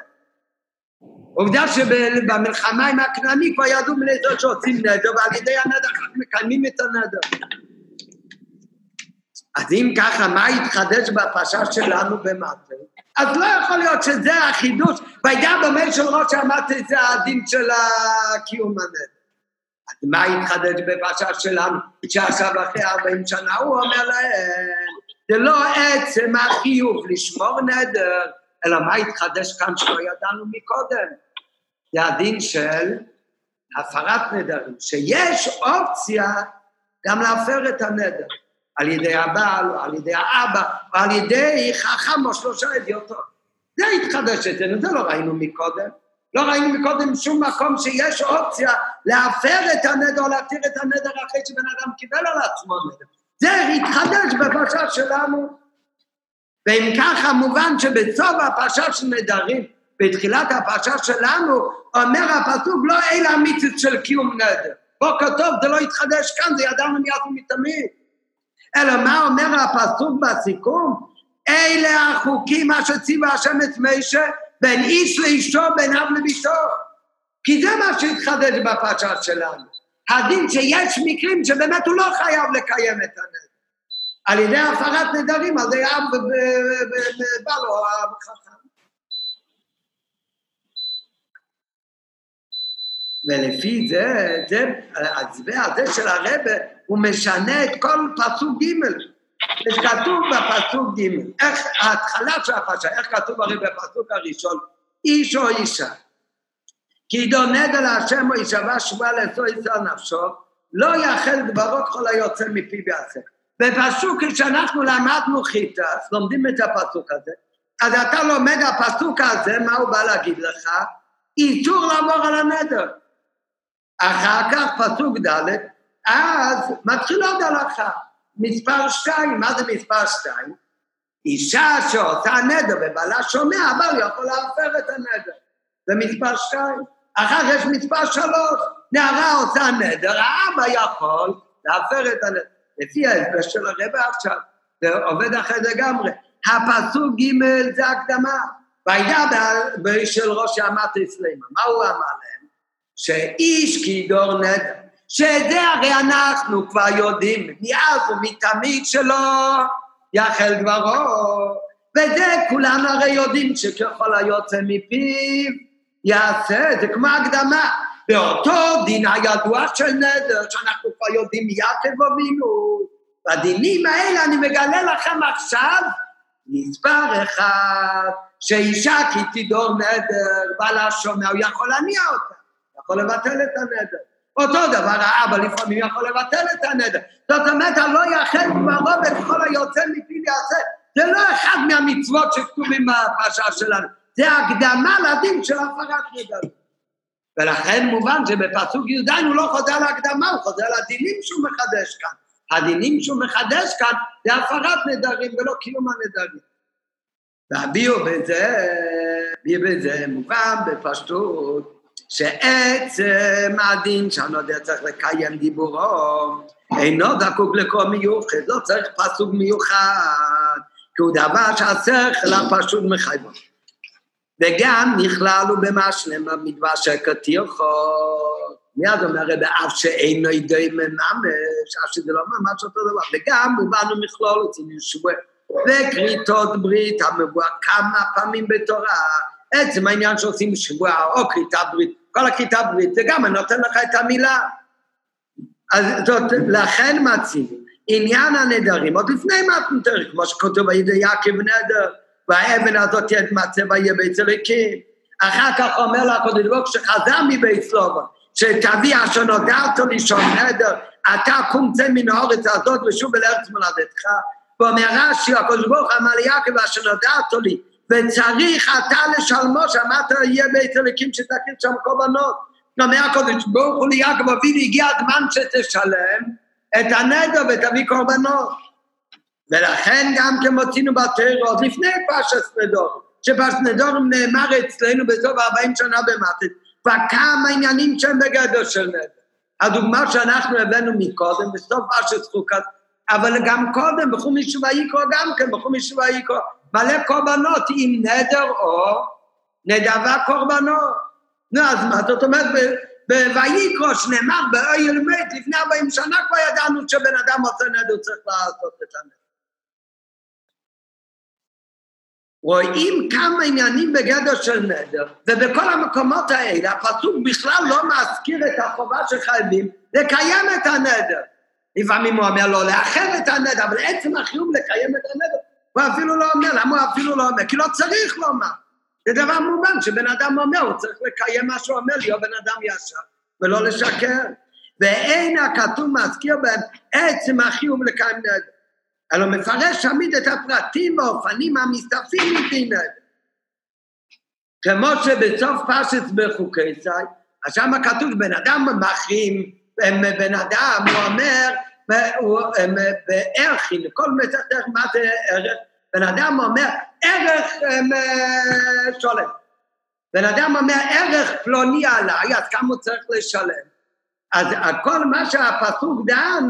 עובדה שבמלחמה עם הכנעני כבר ידעו בני ישראל שעושים נדר, ועל ידי הנדר מקיימים את הנדר. אז אם ככה, מה התחדש בפרשה שלנו במטה? אז לא יכול להיות שזה החידוש, וידע במייל של ראש המטה זה הדין של הקיום הנדר. אז מה התחדש בפרשה שלנו, שעכשיו אחרי 40 שנה הוא אומר להם, זה לא עצם החיוב לשמור נדר, אלא מה התחדש כאן שלא ידענו מקודם? זה הדין של הפרת נדרים, שיש אופציה גם להפר את הנדר, על ידי הבעל, או על ידי האבא, או על ידי חכם או שלושה אדיוטות. זה התחדש אצלנו, זה לא ראינו מקודם. לא ראינו מקודם שום מקום שיש אופציה להפר את הנדר או להתיר את הנדר אחרי שבן אדם קיבל על עצמו נדר. זה התחדש בפרשה שלנו. ואם ככה מובן שבסוף הפרשה של נדרים, בתחילת הפרשה שלנו, אומר הפסוק לא אלה המיצוס של קיום נדר. בוקר טוב, זה לא התחדש כאן, זה ידענו מיד ומתמיד. אלא מה אומר הפסוק בסיכום? אלה החוקים אשר ציווה השם את מישה בין איש לאשתו, בין אב לביתו. כי זה מה שהתחדש בפרשה שלנו. הדין שיש מקרים שבאמת הוא לא חייב לקיים את הנדר. על ידי הפרת נדרים, על ידי אב ובעל או החכם. ולפי זה, זה, ההצבע הזה של הרבה, הוא משנה את כל פסוק ג' זה כתוב בפסוק ג', איך ההתחלה של הפרשה, איך כתוב הרי בפסוק הראשון, איש או אישה. כי ידעו נגע להשם או ישבע שבועה לעשו ישראל נפשו, לא יאכל דברו כל היוצא מפי ויעשה. בפסוק כשאנחנו למדנו חיטס, לומדים את הפסוק הזה, אז אתה לומד הפסוק הזה, מה הוא בא להגיד לך? איתור לעבור על הנדר. אחר כך פסוק ד', אז מתחיל עוד הלכה. מספר שתיים, מה זה מספר שתיים? אישה שעושה נדר ובעלה שומע, אבל יכול להפר את הנדר. זה מספר שתיים. אחר כך יש מספר שלוש, נערה עושה נדר, האבא יכול להפר את הנדר. לפי ההסבר של הרבה עכשיו, זה עובד אחרי לגמרי. הפסוק ג' זה הקדמה. וידע של ראש אמרת אצלנו, מה הוא אמר להם? שאיש כי דור נדר. שאת זה הרי אנחנו כבר יודעים מאז ומתמיד שלא יחל דברו, וזה כולנו הרי יודעים שככל היוצא מפיו יעשה, זה כמו הקדמה. באותו דין הידוע של נדר, שאנחנו כבר יודעים מיעקב אבינו, בדינים האלה אני מגלה לכם עכשיו מספר אחד, שאישה כי תדור נדר, בעלה שומע, הוא יכול להניע אותה, יכול לבטל את הנדר. אותו דבר האבא לפעמים יכול לבטל את הנדר. זאת אומרת, הלא יאכל דברו וכל היוצא מפיו יעשה. זה לא אחד מהמצוות שכתובים בפרשה שלנו, זה הקדמה לדין של הפרת נדר. ולכן מובן שבפסוק י"ד הוא לא חוזר להקדמה, הוא חוזר לדינים שהוא מחדש כאן. הדינים שהוא מחדש כאן זה הפרת נדרים ולא קיום הנדרים. והביאו בזה, בזה מובן בפשטות שעצם הדין שהנודע צריך לקיים דיבורו, אינו זקוק לכל מיוחד, לא צריך פסוק מיוחד, כי הוא דבר שהשכל הפשוט מחייבו. וגם נכלל הוא במשלם במדבר שכתיר חוק. מיד אומר רבי אף שאינו ידעי מממש, אף שזה לא ממש אותו דבר, וגם מובן ומכלול אצל ישוע, וכריתות ברית המבואה כמה פעמים בתורה, עצם העניין שעושים שבוע או כריתה ברית, כל הכיתה ברית, זה גם אני נותן לך את המילה. אז זאת, לכן מצינו, עניין הנדרים, עוד לפני מתנתר, כמו שכתוב על ידי יעקב נדר, והאבן הזאת תתמצא ויהיה בית אלוקים. אחר כך אומר לה הקדוש ברוך שחזר מבית סלובון, שתביא אשר נודעת לי שם נדר, אתה קום צא מן האורץ הזאת ושוב אל ארץ מולדתך. ואומר רש"י, הקדוש ברוך אמר ליעקב אשר נודעת לי, וצריך אתה לשלמו, שאמרת יהיה בית אלוקים שתקריב שם קורבנות. אומר הקודש ברוך הוא ליעקב אבינו, הגיע הזמן שתשלם את הנדר ותביא קורבנות. ולכן גם כן מוצאינו בתורה עוד לפני פרשת נדור, שפרשת נדור נאמר אצלנו בסוף 40 שנה במטת, וכמה עניינים שהם בגדר של נדר. הדוגמה שאנחנו הבאנו מקודם, בסוף פרשת חוקת, אבל גם קודם, בחום ישוב היקרו גם כן, בחום ישוב היקרו, מלא קורבנות עם נדר או נדבה קורבנות. נו, אז מה זאת אומרת, בויקרו שנאמר באויל מת, לפני 40 שנה כבר ידענו שבן אדם עושה נדר צריך לעשות את הנדר. רואים כמה עניינים בגדר של נדר, ובכל המקומות האלה הפסוק בכלל לא מזכיר את החובה שחייבים לקיים את הנדר. לפעמים הוא אומר לו לאחר את הנדר, אבל עצם החיוב לקיים את הנדר הוא אפילו לא אומר, למה הוא אפילו לא אומר? כי לא צריך לומר. זה דבר מובן שבן אדם אומר, הוא צריך לקיים מה שהוא אומר, להיות בן אדם ישר, ולא לשקר. ואין הכתוב מזכיר בהם עצם החיוב לקיים נדר. אלא מפרש תמיד את הפרטים והאופנים המסתפים מדין נדר. כמו שבסוף פשט בחוקי צי, אז שם כתוב בן אדם מחרים, בן אדם, הוא אומר, בערך, לכל מסכת מה זה ערך, בן אדם אומר ערך שולם. בן אדם אומר ערך פלוני עליי, אז כמה הוא צריך לשלם? אז כל מה שהפסוק דן,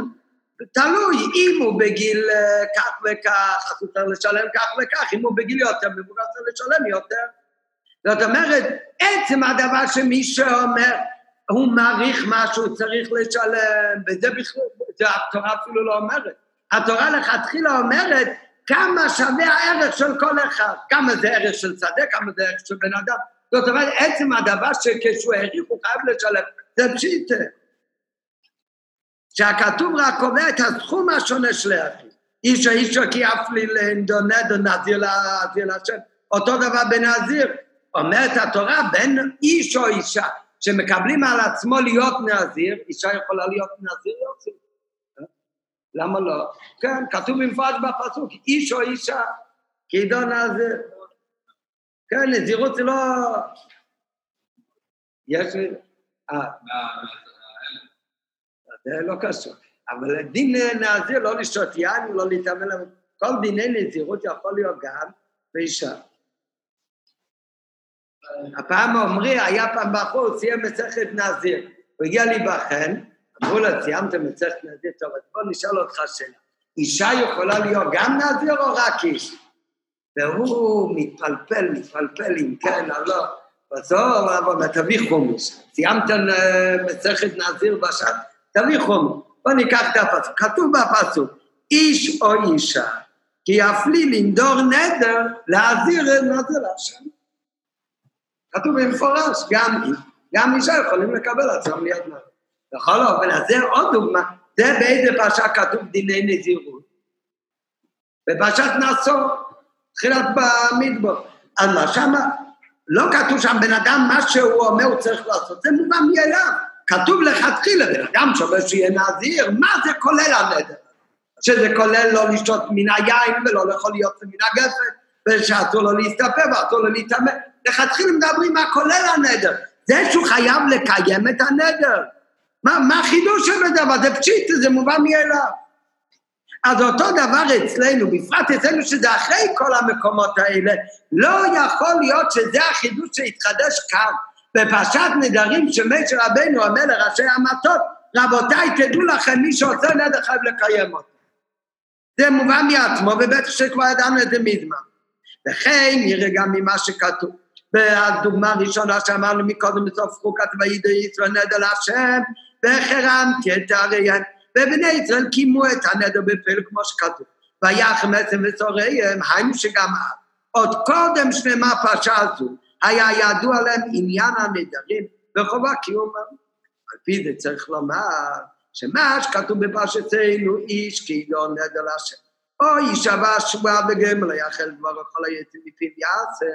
תלוי, אם הוא בגיל כך וכך, אז הוא צריך לשלם כך וכך, אם הוא בגיל יותר מבוגר צריך לשלם יותר. זאת אומרת, עצם הדבר שמי שאומר, הוא מעריך מה שהוא צריך לשלם, וזה בכלל, זה התורה אפילו לא אומרת. התורה לכתחילה אומרת כמה שווה הערך של כל אחד, כמה זה ערך של שדה, כמה זה ערך של בן אדם. זאת אומרת, עצם הדבר שכשהוא העריך הוא חייב לשלם, זה פשיטה. שהכתוב רק קובע את הסכום השונה של היחיד. איש האיש כי אף לי לנדונד נזיר להשם. אותו דבר בנזיר. אומרת התורה, בין איש או אישה, שמקבלים על עצמו להיות נזיר, אישה יכולה להיות נזיר יוצא. למה לא? כן, כתוב במפורש בפסוק, איש או אישה, כי עידו נזיר. כן, נזירות זה לא... יש. אה. זה לא קשור. אבל דין נזיר לא לשתות יין, לא להתאמן, כל דיני נזירות יכול להיות גם באישה. הפעם עמרי היה פעם בחור, סיים מסכת נזיר. הוא הגיע להיבחן, אמרו לו, סיימת מסכת נזיר, טוב, אז בוא נשאל אותך שאלה. אישה יכולה להיות גם נזיר או רק איש? והוא מתפלפל, מתפלפל אם כן או לא. בסוף, אבל תביא חומש. סיימת מסכת נזיר בשעת, תביא חומש. בוא ניקח את הפסוק. כתוב בפסוק, איש או אישה, כי יפלי לנדור נדר להזיר נזיר להשם. כתוב במפורש, גם גם אישה יכולים לקבל עצמם להיות נזיר. בכל אופן, אז זה עוד דוגמה, זה באיזה פרשה כתוב דיני נזירות. בפרשת נשוא, תחילת במדבר. אז מה שמה? לא כתוב שם בן אדם, מה שהוא אומר הוא צריך לעשות, זה מובן מאליו. כתוב לכתחילה, בן אדם שאומר שיהיה נזיר, מה זה כולל הנדר? שזה כולל לא לשתות מן היין ולא לאכול להיות מן הגפן, ושאסור לו להסתפר ואסור לו להתאמן. לכתחילה מדברים מה כולל הנדר. זה שהוא חייב לקיים את הנדר. מה, מה החידוש של הדבר? זה פשיט, זה מובן מאליו. אז אותו דבר אצלנו, בפרט אצלנו שזה אחרי כל המקומות האלה, לא יכול להיות שזה החידוש שהתחדש כאן. בפרשת נדרים שמשה רבנו אומר לראשי המטות, רבותיי, תדעו לכם, מי שעושה נדר חייב לקיים אותו. זה מובן מעצמו, ובטח שכבר ידענו את זה מזמן. וכן נראה גם ממה שכתוב. והדוגמה הראשונה שאמרנו מקודם בסוף חוקת וידע ישראל נדר להשם, וחרמתי את האריהם. ובני ישראל קיימו את הנדר בפלא כמו שכתוב. ויחם עצם וצוריהם, היינו שגם עוד קודם שלמה פרשה הזו, היה ידוע להם עניין הנדרים וחובה קיומם. על פי זה צריך לומר שמה שכתוב בפרשתנו איש כי לא נדר להשם. או איש עבר שבועה בגמל יאכל דבר וכל היצא מפיו יעשה.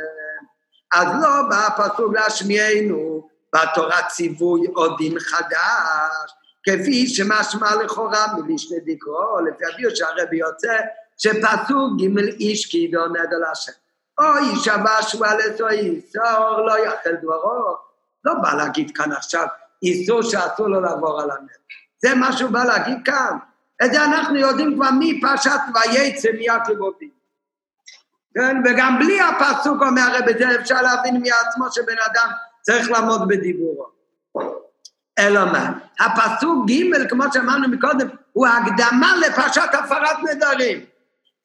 אז לא בא הפסוק להשמיענו בתורה ציווי או דין חדש, כפי שמשמע לכאורה מלישנה דקרו, לפי הביור שהרבי יוצא, שפסוק ג' איש כי ידעו נדר להשם. או איש הבא שבועה לסו איסור לא יאכל דברו. לא בא להגיד כאן עכשיו איסור שאסור לו לעבור על הנדר. זה מה שהוא בא להגיד כאן. את זה אנחנו יודעים כבר מפרשת ויצא מיעקב עובדים. כן? וגם בלי הפסוק אומר הרבי, זה אפשר להבין מעצמו שבן אדם צריך לעמוד בדיבורו. אלא מה? הפסוק ג', כמו שאמרנו מקודם, הוא הקדמה לפרשת הפרת נדרים.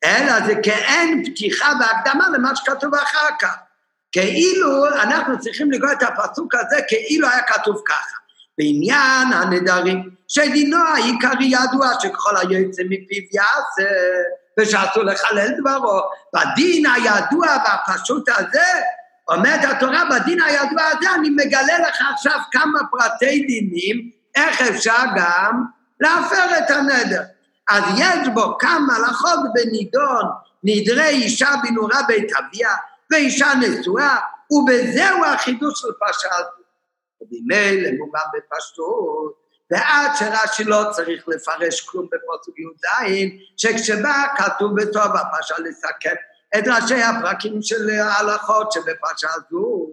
אלא זה כאין פתיחה והקדמה למה שכתוב אחר כך. כאילו אנחנו צריכים לקרוא את הפסוק הזה כאילו היה כתוב ככה. בעניין הנדרים, שדינו העיקרי ידוע שככל היוצא מפיו יעשה, ושאסור לחלל דברו. בדין הידוע והפשוט הזה, אומרת התורה, בדין הידוע הזה אני מגלה לך עכשיו כמה פרטי דינים, איך אפשר גם להפר את הנדר. אז יש בו כמה הלכות בנידון, נדרי אישה בנורה בית אביה, ואישה נשואה, ובזהו החידוש של פרשה הזו. ובמילא מובן בפשטות, ועד שרש"י לא צריך לפרש כלום בפסוק י"ז, שכשבא כתוב בטוב הפרשה לסכם את ראשי הפרקים של ההלכות שבפרשה הזו,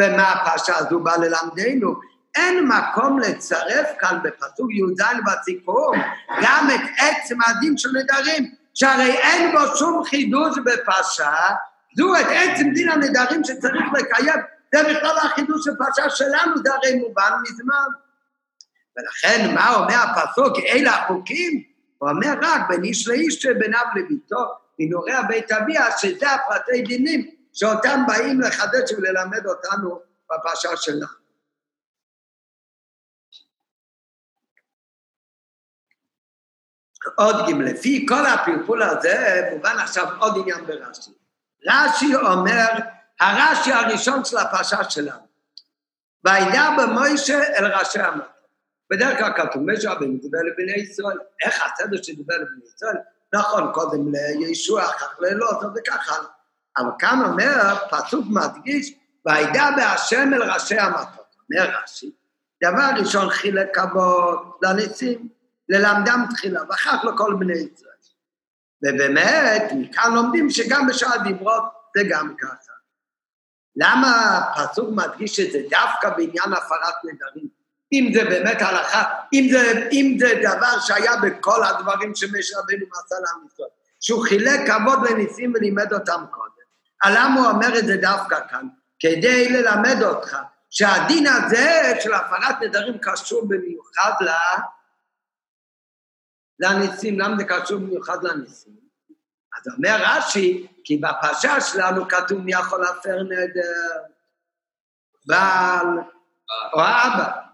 ומה הפרשה הזו באה ללמדנו. אין מקום לצרף כאן בפסוק י"ז בסיכום גם את עצם הדין של נדרים, שהרי אין בו שום חידוש בפרשה, זו את עצם דין הנדרים שצריך לקיים, זה בכלל החידוש של פרשה שלנו, זה הרי מובן מזמן. ולכן מה אומר הפסוק, אלה החוקים? הוא אומר רק בין איש לאיש שבין אב לביתו, מנורי בית אביה, שזה הפרטי דינים שאותם באים לחדש וללמד אותנו בפרשה שלנו. עוד גימל, לפי כל הפלפול הזה מובן עכשיו עוד עניין ברש"י. רש"י אומר, הרש"י הראשון של הפרשה שלנו, וידע במוישה אל ראשי המטה. בדרך כלל כתוב, משה רבינו דיבר לבני ישראל. איך הסדר שדיבר לבני ישראל? נכון, קודם לישוע, אחר ללוט, וכך הלאה. אבל כאן אומר, פסוק מדגיש, וידע בהשם אל ראשי המטות. אומר רש"י, דבר ראשון חילק כבוד לניסים, ללמדם תחילה, ואחר כך לכל בני ישראל. ובאמת, מכאן לומדים שגם בשאר דיברות זה גם ככה. למה הפסוק מדגיש את זה דווקא בעניין הפרת נדרים? אם זה באמת הלכה, אם זה, אם זה דבר שהיה בכל הדברים שמשה רבינו מסר לעם ישראל, שהוא חילק כבוד לניסים ולימד אותם קודם. למה הוא אומר את זה דווקא כאן? כדי ללמד אותך שהדין הזה של הפרת נדרים קשור במיוחד ל... לניסים. למה זה קשור במיוחד לניסים? אז אומר רש"י, כי בפרשה שלנו כתוב מי יכול להפר נדר? בעל או אבא.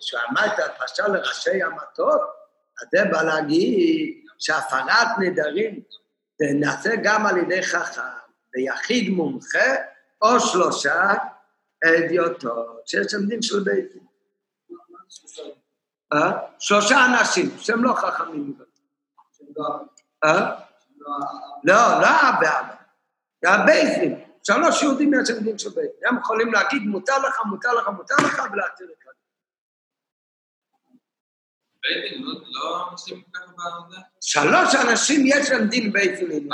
שהוא אמר את הפרשה לראשי המטות, אז זה בא להגיד שהפרת נדרים זה נעשה גם על ידי חכם, ביחיד מומחה או שלושה אדיוטות, שיש שם דין של בית דין. אה? שלושה אנשים שהם לא חכמים. אה? לא, לא אבא, זה הבית דין. שלוש יהודים יש להם דין בית. הם יכולים להגיד, מותר לך, מותר לך, מותר לך, ולהתיר את זה. בית דין לא עושים ככה בעבודה? שלוש אנשים יש להם דין בית דין.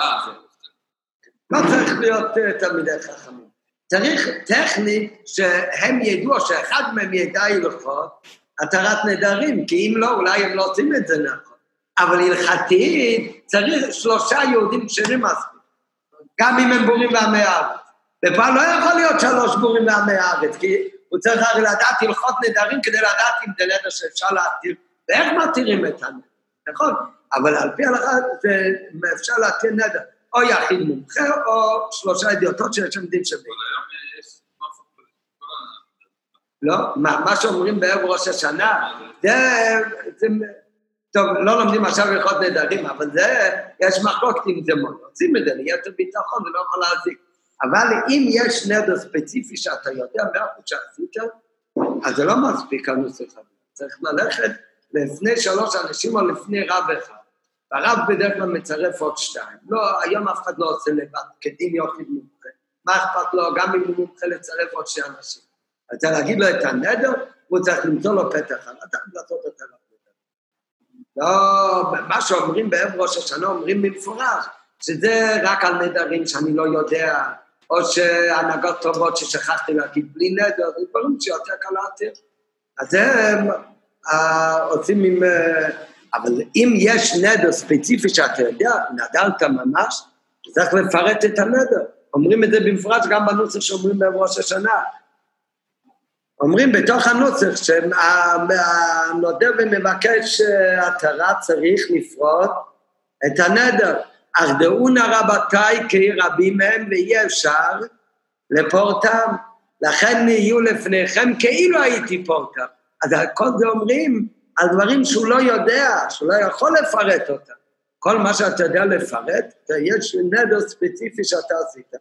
לא צריך להיות תלמידי חכמים. צריך טכנית שהם ידעו, שאחד מהם ידע הלכות התרת נדרים, כי אם לא, אולי הם לא עושים את זה נכון. אבל הלכתית צריך שלושה יהודים כשרים מספיק, גם אם הם בורים לעמי הארץ. ופה לא יכול להיות שלוש בורים לעמי הארץ, כי הוא צריך הרי לדעת הלכות נדרים כדי לדעת אם זה נדר שאפשר להתיר, ואיך מתירים את הנדר, נכון? אבל על פי ההלכה אפשר להתיר נדר, או יחיד מומחה או שלושה אדיוטות שיש שם דין שווה. לא, מה, מה שאומרים בערב ראש השנה, זה, זה, טוב, לא לומדים עכשיו הלכות נדרים, אבל זה, יש מחלוקת אם זה מון, עושים את זה ליתר ביטחון, זה לא יכול להזיק. אבל אם יש נדר ספציפי שאתה יודע מאה אחוז שעשית, אז זה לא מספיק הנושא הזה. צריך ללכת לפני שלוש אנשים או לפני רב אחד. והרב בדרך כלל מצרף עוד שתיים. לא, היום אף אחד לא עושה לבד, כדין יוכי מומחה. מה אכפת לו, גם אם הוא מומחה לצרף עוד שתי אנשים. אז צריך להגיד לו את הנדר, הוא צריך למצוא לו פתח חלטה ולעשות את הרב. לא, מה שאומרים בערב ראש השנה אומרים במפורש, שזה רק על נדרים שאני לא יודע, או שהנהגות טובות ששכחתי להגיד בלי נדר, זה דברים שיותר קל להתיר. אז הם אה, עושים עם... אה, אבל אם יש נדר ספציפי שאתה יודע, נדרת ממש, צריך לפרט את הנדר. אומרים את זה במפורש גם בנוסח שאומרים בראש השנה. אומרים בתוך הנוסח שהנודר ומבקש התרה צריך לפרוט את הנדר. אך דאונה רבותיי כי רבים מהם ואי אפשר לפורטם. לכן יהיו לפניכם כאילו הייתי פורטם. אז כל זה אומרים על דברים שהוא לא יודע, שהוא לא יכול לפרט אותם. כל מה שאתה יודע לפרט, יש נדר ספציפי שאתה עשית.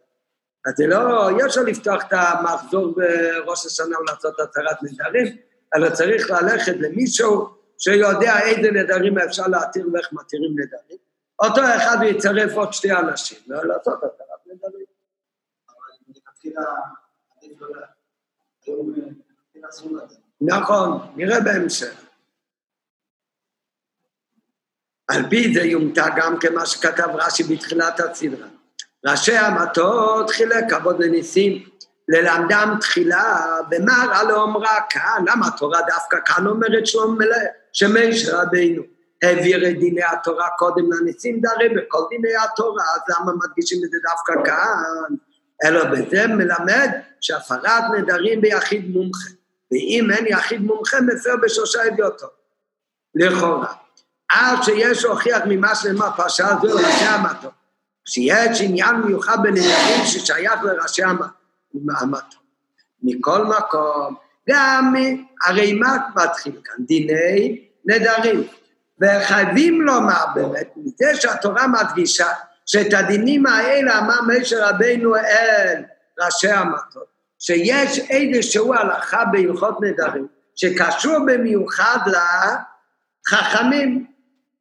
אז זה לא, אי אפשר לפתוח את המחזור בראש השנה ולעשות הצהרת נדרים, אלא צריך ללכת למישהו שיודע איזה נדרים אפשר להתיר ואיך מתירים נדרים. אותו אחד יצרף עוד שתי אנשים, לא לעשות התרת נדרים. אבל מלכתחילה עדיף לא לה- היום מלכתחילה אסור לזה. נכון, נראה בהמשך. על פי זה יומתע גם כמה שכתב רש"י בתחילת הסדרה. ראשי המטות חילק כבוד לניסים, ללמדם תחילה במראה לאומרה כאן, למה התורה דווקא כאן אומרת שלום מלא, שמשה רבינו העביר את דיני התורה קודם לניסים דרי בכל דיני התורה, אז למה מדגישים את זה דווקא כאן? אלא בזה מלמד שהפרת נדרים ביחיד מומחה. ואם אין יחיד מומחה, מפר בשלושה אביותו. לכאורה. עד שיש להוכיח ממה שנאמר פרשה זו לראשי המטות. שיש עניין מיוחד בנדרים ששייך לראשי המ- המטות. מכל מקום, גם הרי מה מתחיל כאן? דיני נדרים. וחייבים לומר באמת, מזה שהתורה מדגישה שאת הדינים האלה אמר משה רבינו אל ראשי המטות, שיש איזשהו הלכה בהלכות נדרים, שקשור במיוחד לחכמים,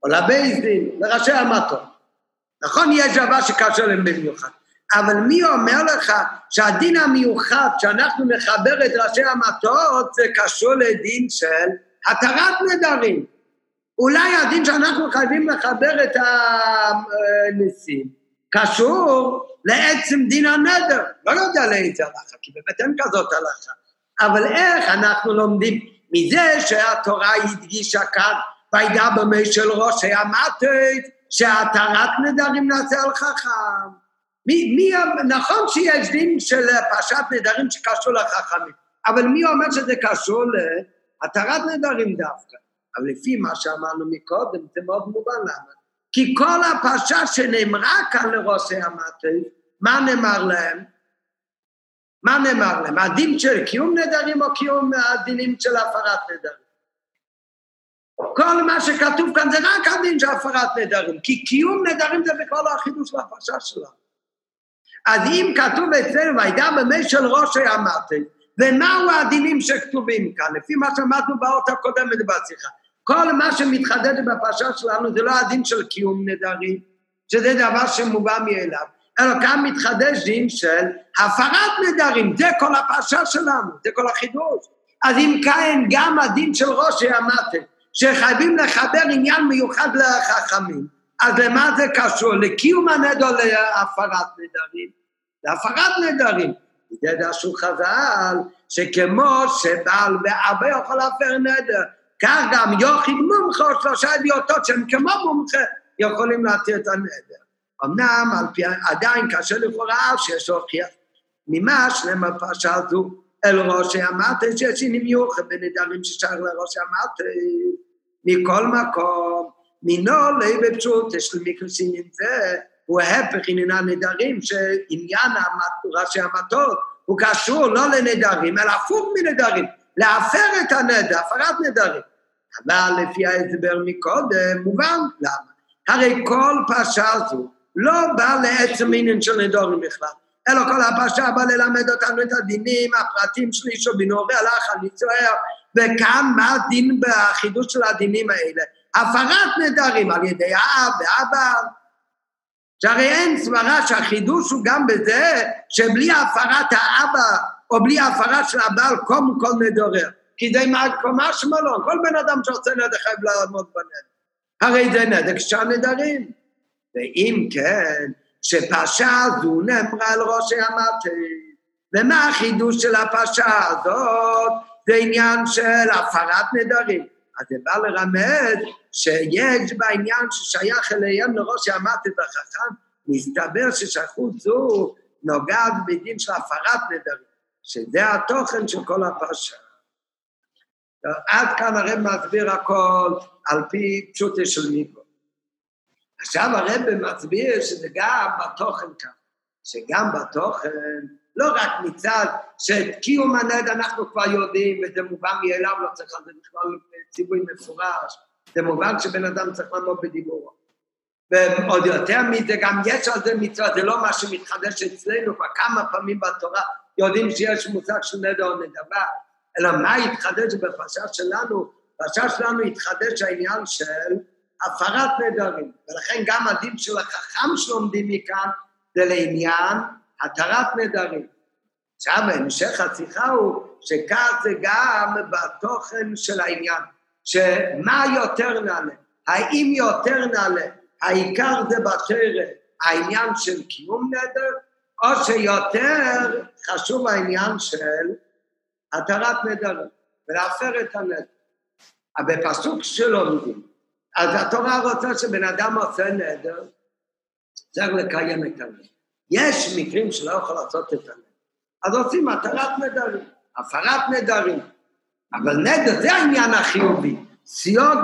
או לבית דין, לראשי המטות. נכון, יש דבר שקשור להם במיוחד, אבל מי אומר לך שהדין המיוחד שאנחנו נחבר את ראשי המטות זה קשור לדין של התרת נדרים. אולי הדין שאנחנו חייבים לחבר את הניסים קשור לעצם דין הנדר. לא יודע לאיזה הלכה, כי באמת אין כזאת הלכה. אבל איך אנחנו לומדים מזה שהתורה הדגישה כאן, וידע במי של ראשי המטות, שהתרת נדרים נעשה על חכם. מי, מי, נכון שיש דין של פרשת נדרים שקשור לחכמים, אבל מי אומר שזה קשור להתרת נדרים דווקא? אבל לפי מה שאמרנו מקודם, זה מאוד מובן למה. כי כל הפרשה שנאמרה כאן לראשי המטות, מה נאמר להם? מה נאמר להם? הדין של קיום נדרים או קיום הדינים של הפרת נדרים? כל מה שכתוב כאן זה רק הדין של הפרת נדרים, כי קיום נדרים זה בכל החידוש של הפרשה שלנו. אז אם כתוב אצלנו, וידע במי של ראש המטות, ומהו הדינים שכתובים כאן, לפי מה שאמרנו באות הקודמת בשיחה. כל מה שמתחדד בפרשה שלנו זה לא הדין של קיום נדרים, שזה דבר שמובן מאליו, אלא כאן מתחדש דין של הפרת נדרים, זה כל הפרשה שלנו, זה כל החידוש. אז אם כן, גם הדין של ראש המטות, שחייבים לחבר עניין מיוחד לחכמים, אז למה זה קשור? לקיום הנדר להפרת נדרים? להפרת נדרים. זה דרשו חז"ל, שכמו שבעל ואבא יכול להפר נדר, כך גם יוחיד מומחה או שלושה אדיוטות שהם כמו מומחה יכולים להתיר את הנדר. אמנם על פי עדיין קשה לכאורה שיש להוכיח ממה שנאמר פרשה זו אל ראש המטה שיש מיוחד בנדרים ששייך לראש המטה מכל מקום מינו לא בפשוט יש למקרס עניין זה הוא ההפך עניין הנדרים שעניין ראשי המטות הוא קשור לא לנדרים אלא הפוך מנדרים להפר את הנדר, הפרת נדרים אבל לפי ההסבר מקודם, מובן למה. הרי כל פרשה זו לא באה לעצם עניין של נדורים בכלל, אלא כל הפרשה באה ללמד אותנו את הדינים, הפרטים של איש ובינורי הלך על ניצוער, וכאן מה הדין בחידוש של הדינים האלה? הפרת נדרים על ידי האב והאבא. שהרי אין סברה שהחידוש הוא גם בזה שבלי הפרת האבא או בלי הפרה של הבעל קום כל נדורר. כי זה מקומה שמלון, כל בן אדם שעושה נדר חייב לעמוד בנדר. הרי זה נדר כשהנדרים. ואם כן, שפרשה הזו נאמרה על ראשי המטה, ומה החידוש של הפרשה הזאת? זה עניין של הפרת נדרים. אז זה בא לרמז שיש בעניין ששייך אליהם לראש המטה והחכם, מסתבר ששייכות זו נוגעת בדין של הפרת נדרים, שזה התוכן של כל הפרשה. עד כאן הרב מסביר הכל על פי פשוטה של מיקרו. עכשיו הרב מסביר שזה גם בתוכן כאן, שגם בתוכן, לא רק מצד שאת קיום הנד אנחנו כבר יודעים, וזה מובן מאליו, לא צריך על זה בכלל ציווי מפורש, זה מובן שבן אדם צריך לעמוד בדיבורו. ועוד יותר מזה, גם יש על זה מצווה, זה לא מה שמתחדש אצלנו, כבר כמה פעמים בתורה יודעים שיש מושג של נדר או נדבה, אלא מה התחדש בפרשה שלנו? בפרשה שלנו התחדש העניין של הפרת נדרים. ולכן גם הדין של החכם שלומדים מכאן זה לעניין התרת נדרים. עכשיו, המשך השיחה הוא שכך זה גם בתוכן של העניין, שמה יותר נעלה? האם יותר נעלה? העיקר זה בתרא, העניין של קיום נדר, או שיותר חשוב העניין של התרת נדרים, ולהפר את הנדר. בפסוק שלומדים, אז התורה רוצה שבן אדם עושה נדר, צריך לקיים את הנדר. יש מקרים שלא יכול לעשות את הנדר. אז עושים התרת נדרים, הפרת נדרים. אבל נדר זה העניין החיובי. סיוג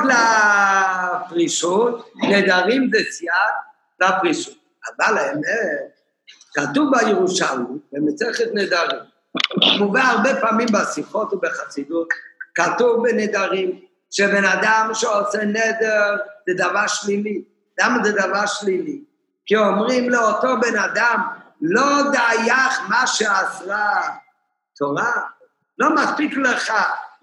לפרישות, נדרים זה סייג לפרישות. אבל האמת, כתוב בירושלמי, במסכת נדרים, מובא הרבה פעמים בשיחות ובחסידות, כתוב בנדרים, שבן אדם שעושה נדר זה דבר שלילי. למה זה דבר שלילי? כי אומרים לאותו בן אדם, לא דייך מה שאסרה תורה, לא מספיק לך,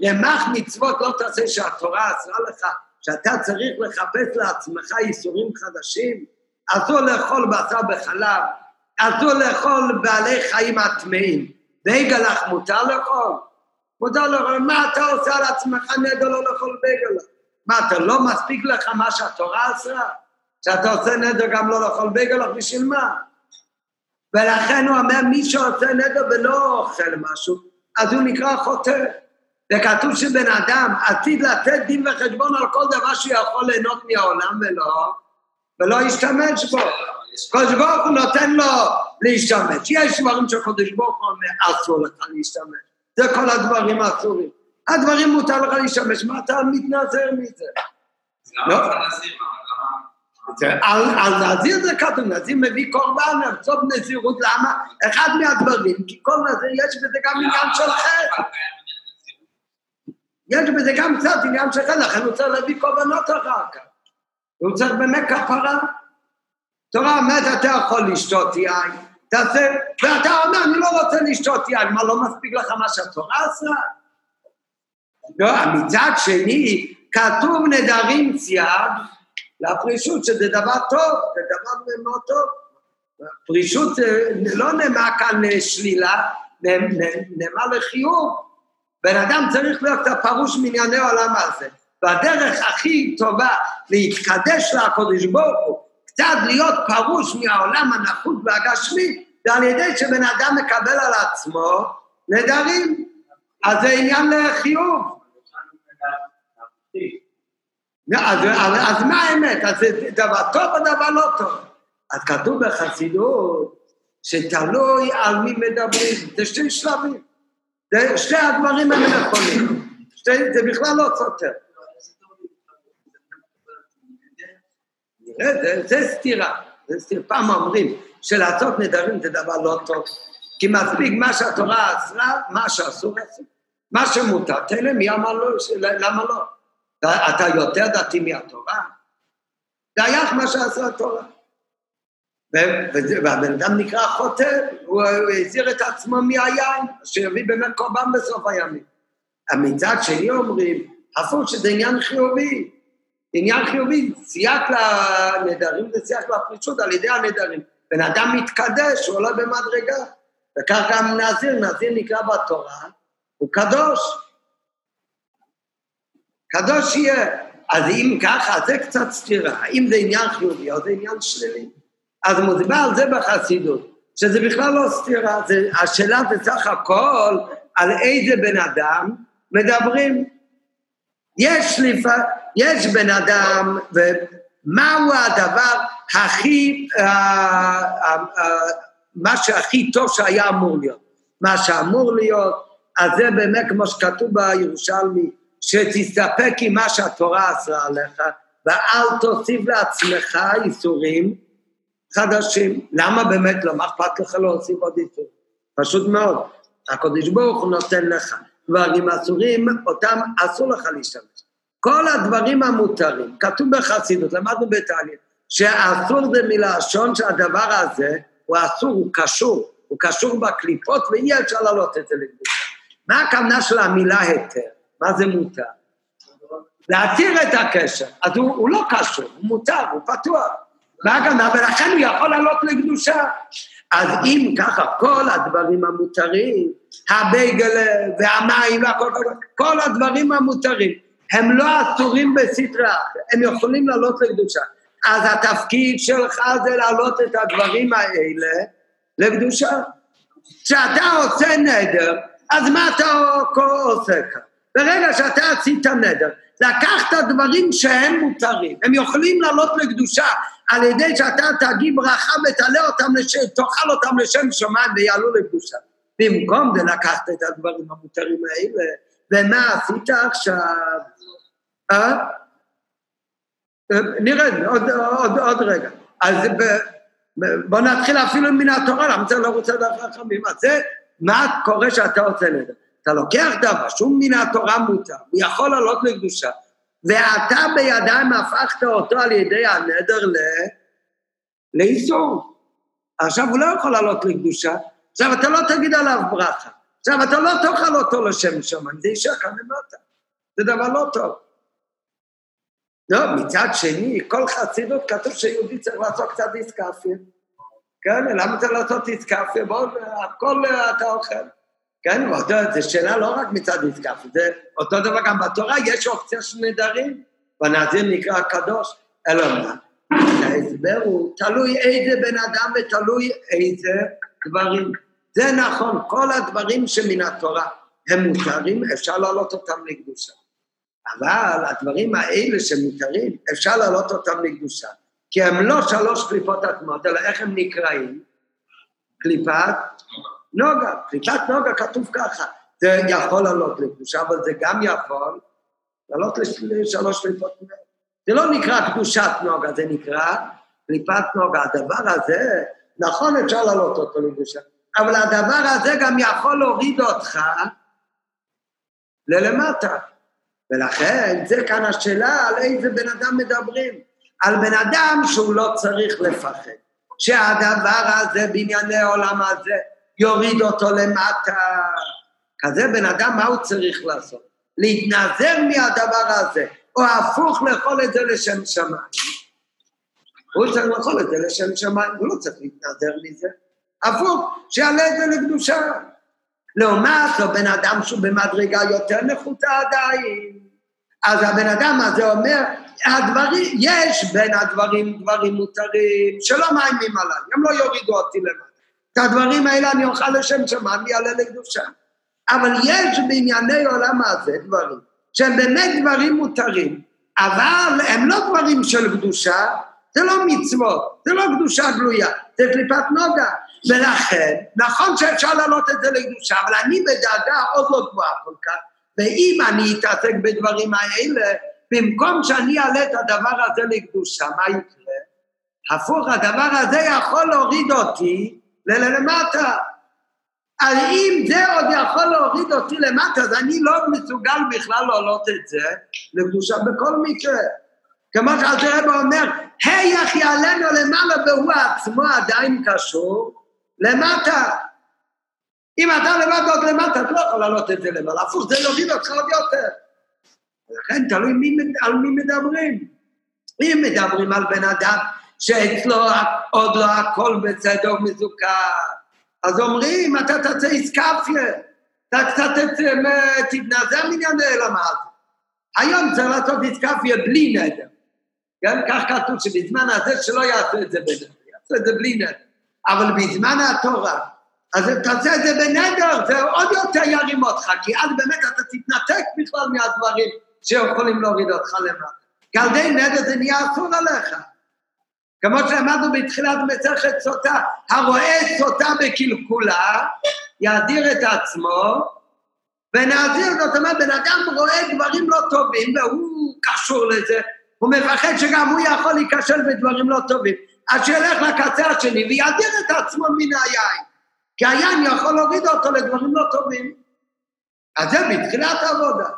רמ"ח מצוות לא תעשה שהתורה אסרה לך, שאתה צריך לחפש לעצמך ייסורים חדשים, אסור לאכול בשר בחלב, אסור לאכול בעלי חיים הטמאים, בייגלח מותר לאכול? מותר לאכול, מה אתה עושה על עצמך נדר לא לאכול בייגלח? מה, אתה לא מספיק לך מה שהתורה אסרה? שאתה עושה נדר גם לא לאכול בייגלח, בשביל מה? ולכן הוא אומר, מי שעושה נדר ולא אוכל משהו, אז הוא נקרא חוטא. וכתוב שבן אדם עתיד לתת דין וחשבון על כל דבר שהוא יכול ליהנות מהעולם ולא, ולא ישתמש בו. קדוש ברוך הוא נותן לו להשתמש. יש דברים שקדוש ברוך הוא אומר, אסור לך להשתמש. זה כל הדברים האסורים. הדברים מותר לך להשתמש, מה אתה מתנזר מזה? לא. על נזיר זה כתוב, נזיר מביא קורבן, ארצות נזירות, למה? אחד מהדברים, כי כל נזיר יש בזה גם עניין של חטא. יש בזה גם קצת עניין של חטא, לכן הוא צריך להביא קורבנות אחר כך. הוא צריך באמת כפרה. תורה אומרת, אתה יכול לשתות יין, תעשה, ואתה אומר, אני לא רוצה לשתות יין, מה, לא מספיק לך מה שהתורה עשה? לא, מצד שני, כתוב נדרים סייג, לפרישות, שזה דבר טוב, זה דבר מאוד טוב. פרישות לא נאמר כאן שלילה, נאמר לחיוב. בן אדם צריך להיות הפרוש מענייני העולם הזה. והדרך הכי טובה להתקדש לקודש ברוך הוא, קצת להיות פרוש מהעולם הנחות והגשמי, זה על ידי שבן אדם מקבל על עצמו נדרים. אז זה עניין לחיוב. אז, אז, אז מה האמת? אז זה דבר טוב או דבר לא טוב? אז כתוב בחסידות שתלוי על מי מדברים, זה שתי שלבים. שתי הדברים הם נכונים, זה בכלל לא סותר. זה, זה סתירה, זה סתירה. פעם אומרים שלעשות נדרים זה דבר לא טוב, כי מספיק מה שהתורה אסרה, מה שאסור אסור. מה שמותר, להם מי אמר לו, למה לא? אתה יותר דתי מהתורה? זה היה מה שעשה התורה. והבן אדם נקרא חוטא, הוא הזהיר את עצמו מהיין, שיביא באמת קורבן בסוף הימים. מצד שני אומרים, הפוך שזה עניין חיובי. עניין חיובי, סייג לנדרים זה סייג לפרישות על ידי הנדרים. בן אדם מתקדש, הוא עולה במדרגה. וכך גם נזיר, נזיר נקרא בתורה, הוא קדוש. קדוש יהיה. אז אם ככה, זה קצת סתירה. האם זה עניין חיובי או זה עניין שלילי? אז מוסבר על זה בחסידות, שזה בכלל לא סתירה, זה, השאלה זה סך הכל על איזה בן אדם מדברים. יש לפ... יש בן אדם, ומהו הדבר הכי, uh, uh, uh, מה שהכי טוב שהיה אמור להיות. מה שאמור להיות, אז זה באמת כמו שכתוב בירושלמי, שתסתפק עם מה שהתורה אסרה עליך, ואל תוסיף לעצמך איסורים חדשים. למה באמת לא? מה אכפת לך להוסיף עוד איסורים? פשוט מאוד. הקדוש ברוך הוא נותן לך. דברים אסורים, אותם אסור לך להשתמש. כל הדברים המותרים, כתוב בחסידות, למדנו בתהליך, שאסור זה מלשון שהדבר הזה הוא אסור, הוא קשור, הוא קשור בקליפות ואי אפשר להעלות את זה לגבול. מה הכוונה של המילה היתר? מה זה מותר? להתיר את הקשר. אז הוא, הוא לא קשור, הוא מותר, הוא פתוח. בהגנה, ולכן הוא יכול לעלות לקדושה. אז אם ככה, כל הדברים המותרים, הבייגלה והמים והכל, כל, כל הדברים המותרים, הם לא אסורים בסטרה, הם יכולים לעלות לקדושה. אז התפקיד שלך זה להעלות את הדברים האלה לקדושה. כשאתה עושה נדר, אז מה אתה עושה כאן? ברגע שאתה עשית נדר, לקחת דברים שהם מותרים, הם יכולים לעלות לקדושה על ידי שאתה תגיד ברכה ותעלה אותם, לש... תאכל אותם לשם שמיים ויעלו לקדושה. במקום זה לקחת את הדברים המותרים האלה, ומה עשית עכשיו? אה? נראה, עוד, עוד, עוד רגע. אז ב, בוא נתחיל אפילו מן התורה, למה אתה לא רוצה לדעת חכמים? אז זה, מה קורה שאתה עושה נדר? אתה לוקח דבר שום מן התורה מותר, הוא יכול לעלות לקדושה, ואתה בידיים הפכת אותו על ידי הנדר ל... לאיסור. עכשיו הוא לא יכול לעלות לקדושה, עכשיו אתה לא תגיד עליו ברכה, עכשיו אתה לא תאכל אותו לשם שמיים, זה יישאר כאן למטה, זה דבר לא טוב. לא, מצד שני, כל חסידות כתוב שיהודי צריך לעשות קצת דיסקאפיה. כן, למה צריך לעשות דיסקאפיה? בואו, הכל אתה אוכל. כן, זו שאלה לא רק מצד דיסקאפיה, זה אותו דבר גם בתורה, יש אופציה של נדרים, והנזיר נקרא קדוש, אלא מה? ההסבר הוא תלוי איזה בן אדם ותלוי איזה דברים. זה נכון, כל הדברים שמן התורה הם מותרים, אפשר להעלות אותם לקדושה. אבל הדברים האלה שמותרים, אפשר להעלות אותם לקדושה. כי הם לא שלוש קליפות עצמות, אלא איך הם נקראים? קליפת נוגה. קליפת נוגה כתוב ככה. זה יכול לעלות לקדושה, אבל זה גם יכול לעלות לשלוש קליפות נוגה. זה לא נקרא קדושת נוגה, זה נקרא קליפת נוגה. הדבר הזה, נכון אפשר להעלות אותו לקדושה, אבל הדבר הזה גם יכול להוריד אותך ללמטה. ולכן, זה כאן השאלה על איזה בן אדם מדברים. על בן אדם שהוא לא צריך לפחד. שהדבר הזה בענייני העולם הזה יוריד אותו למטה. כזה בן אדם, מה הוא צריך לעשות? להתנזר מהדבר הזה, או הפוך לאכול את זה לשם שמיים. הוא צריך לאכול את זה לשם שמיים, הוא לא צריך להתנזר מזה. הפוך, שיעלה את זה לקדושה. לעומת זאת, בן אדם שהוא במדרגה יותר נחותה עדיין, אז הבן אדם הזה אומר, הדברים, יש בין הדברים דברים מותרים שלא מאיימים עליי, הם לא יורידו אותי למטה. את הדברים האלה אני אוכל לשם שמיים ויעלה לקדושה. אבל יש בענייני עולם הזה דברים שהם באמת דברים מותרים, אבל הם לא דברים של קדושה, זה לא מצוות, זה לא קדושה גלויה, זה קליפת נוגה. ולכן, נכון שאפשר להעלות את זה לקדושה, אבל אני בדאגה עוד לא גבוהה כל כך, ואם אני אתעסק בדברים האלה, במקום שאני אעלה את הדבר הזה לקדושה, מה יקרה? הפוך, הדבר הזה יכול להוריד אותי ללמטה. אז אם זה עוד יכול להוריד אותי למטה, אז אני לא מסוגל בכלל להעלות את זה לקדושה בכל מקרה. כמו שאלתר אומר, היח יעלנו למעלה והוא עצמו עדיין קשור למטה. אם אתה לבד עוד למטה, אתה לא יכול להעלות את זה למעלה, הפוך, זה יוריד אותך עוד יותר. ולכן תלוי מי, על מי מדברים. אם מדברים על בן אדם שאצלו עוד לא הכל בסדר ומזוכר, אז אומרים, אתה תעשה איסקפיה, אתה קצת תתנזר מענייני למעלה. היום צריך לעשות איסקפיה בלי נדר. כן, כך כתוב שבזמן הזה שלא יעשו את זה בנדר, יעשו את זה בלי נדר. אבל בזמן התורה, אז תעשה את זה בנדר, זה עוד יותר ירים אותך, כי אז באמת אתה תתנתק בכלל מהדברים שיכולים להוריד אותך למטה. כי על ידי נדר זה נהיה אסור עליך. כמו שאמרנו בתחילת מסכת סוטה, הרואה סוטה בקלקולה, יאדיר את עצמו, ונאדיר, זאת אומרת, בן אדם רואה דברים לא טובים, והוא קשור לזה, הוא מפחד שגם הוא יכול להיכשל בדברים לא טובים. אז שילך לקצה השני ויאדיר את עצמו מן היין. כי היין יכול להוריד אותו לדברים לא טובים. אז זה בתחילת העבודה.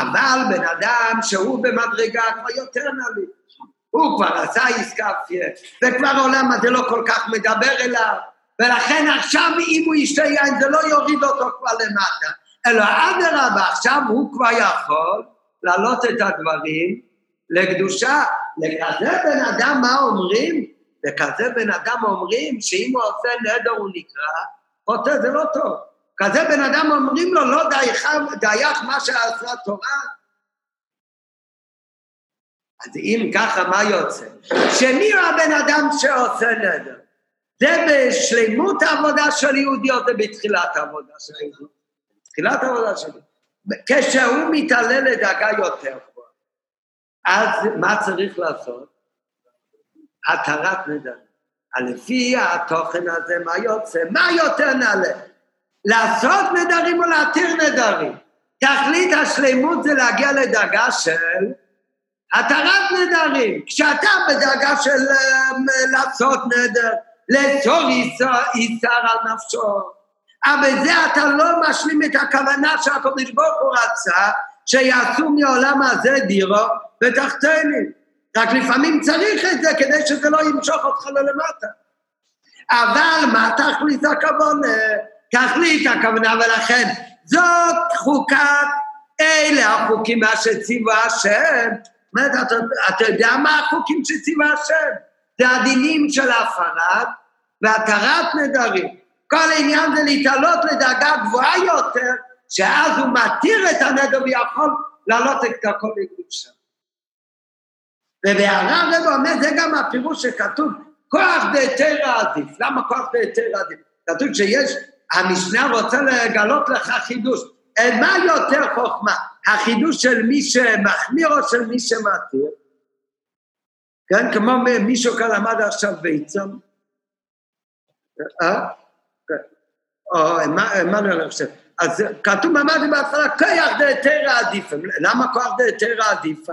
אבל בן אדם שהוא במדרגה כבר יותר נביא. הוא כבר עשה עסקפיה, וכבר העולם הזה לא כל כך מדבר אליו, ולכן עכשיו אם הוא ישתה יין זה לא יוריד אותו כבר למטה, אלא אדרבה, עכשיו הוא כבר יכול להעלות את הדברים לקדושה. לכזה בן אדם מה אומרים? לכזה בן אדם אומרים שאם הוא עושה נדר הוא נקרא, חוטא זה לא טוב. כזה בן אדם אומרים לו לא דייך, דייך מה שעשה תורה. אז אם ככה, מה יוצא? שמי הוא הבן אדם שעושה נדר? זה בשלמות העבודה של יהודי או זה בתחילת העבודה של יהודי? בתחילת העבודה של יהודי. כשהוא מתעלה לדאגה יותר אז מה צריך לעשות? התרת נדרים. לפי התוכן הזה, מה יוצא? מה יותר נעלה? לעשות נדרים או להתיר נדרים? תכלית השלמות זה להגיע לדאגה של התרת נדרים. כשאתה בדאגה של um, לעשות נדר, לאסור איסר על נפשו, אבל בזה אתה לא משלים את הכוונה שהקדוש ברוך הוא רצה שיעשו מעולם הזה דירו ותחתנים. רק לפעמים צריך את זה כדי שזה לא ימשוך אותך ללמטה. אבל מה תכלית הכוונה? תכלית הכוונה ולכן זאת חוקת אלה החוקים מה שציווה השם. אומרת, אתה, אתה יודע מה החוקים שציווה השם? זה הדינים של הפרת והתרת נדרים. כל העניין זה להתעלות לדאגה גבוהה יותר, שאז הוא מתיר את הנדר ויכול להעלות את הכל לקדושה. ובהערה רב אומר, זה גם הפירוש שכתוב, כוח דהיתרא עדיף. למה כוח דהיתרא עדיף? כתוב שיש, המשנה רוצה לגלות לך חידוש. מה יותר חוכמה? החידוש של מי שמחמיר או של מי שמתיר? כן, כמו מישהו כאן למד עכשיו ביצום. אה? או עמנואל אני חושב. אז כתוב ממש בהתחלה, כוח דהיתרא עדיפה. למה כוח דהיתרא עדיפה?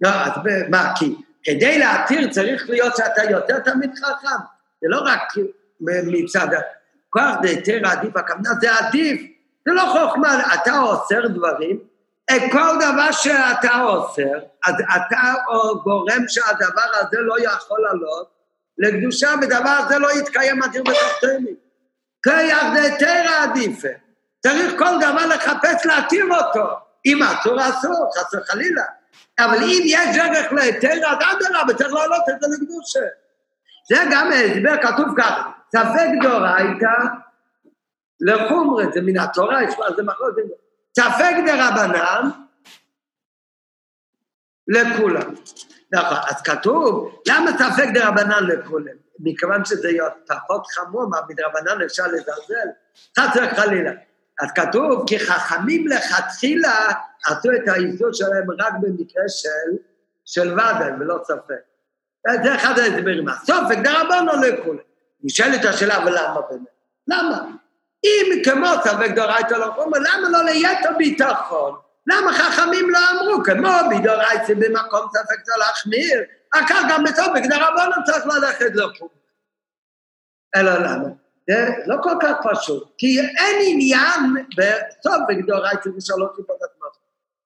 לא, אז מה, כי כדי להתיר צריך להיות שאתה יותר תמיד חכם, זה לא רק מצד כוח דהיתרא עדיף, הכוונה זה עדיף, זה לא חוכמה, אתה אוסר דברים, כל דבר שאתה אוסר, אז אתה גורם שהדבר הזה לא יכול לעלות לקדושה, ודבר הזה לא יתקיים אדיר בתחתינו. כיח דהיתרא עדיפה, צריך כל דבר לחפש להתיר אותו, אם אסור אסור, חס וחלילה. אבל אם יש דרך להיתר, אז אדרבה, צריך להעלות את זה לקדושה. זה גם הסבר, כתוב כך, ספק דאורייתא לחומרת, זה מן התורה, יש פה, זה מחלוקת, ספק דרבנן לכולם. נכון, אז כתוב, למה ספק דרבנן לכולם? מכיוון שזה פחות חמור, מה מדרבנן אפשר לזלזל? חס וחלילה. אז כתוב, כי חכמים לכתחילה עשו את האיסור שלהם רק במקרה של, של ודאי, ולא ספק. זה אחד ההסברים. הסופק דרבנו לכולי. נשאלת השאלה, אבל למה באמת? למה? אם כמו ספק דורייתא לא חומר, למה לא ליתר ביטחון? למה חכמים לא אמרו, כמו בדורייתא במקום ספק צריך להחמיר, אחר גם בסופק דרבנו צריך ללכת לחומר. אלא למה? זה לא כל כך פשוט, כי אין עניין בסופק דאורייתא בשלוש טיפות עצמות.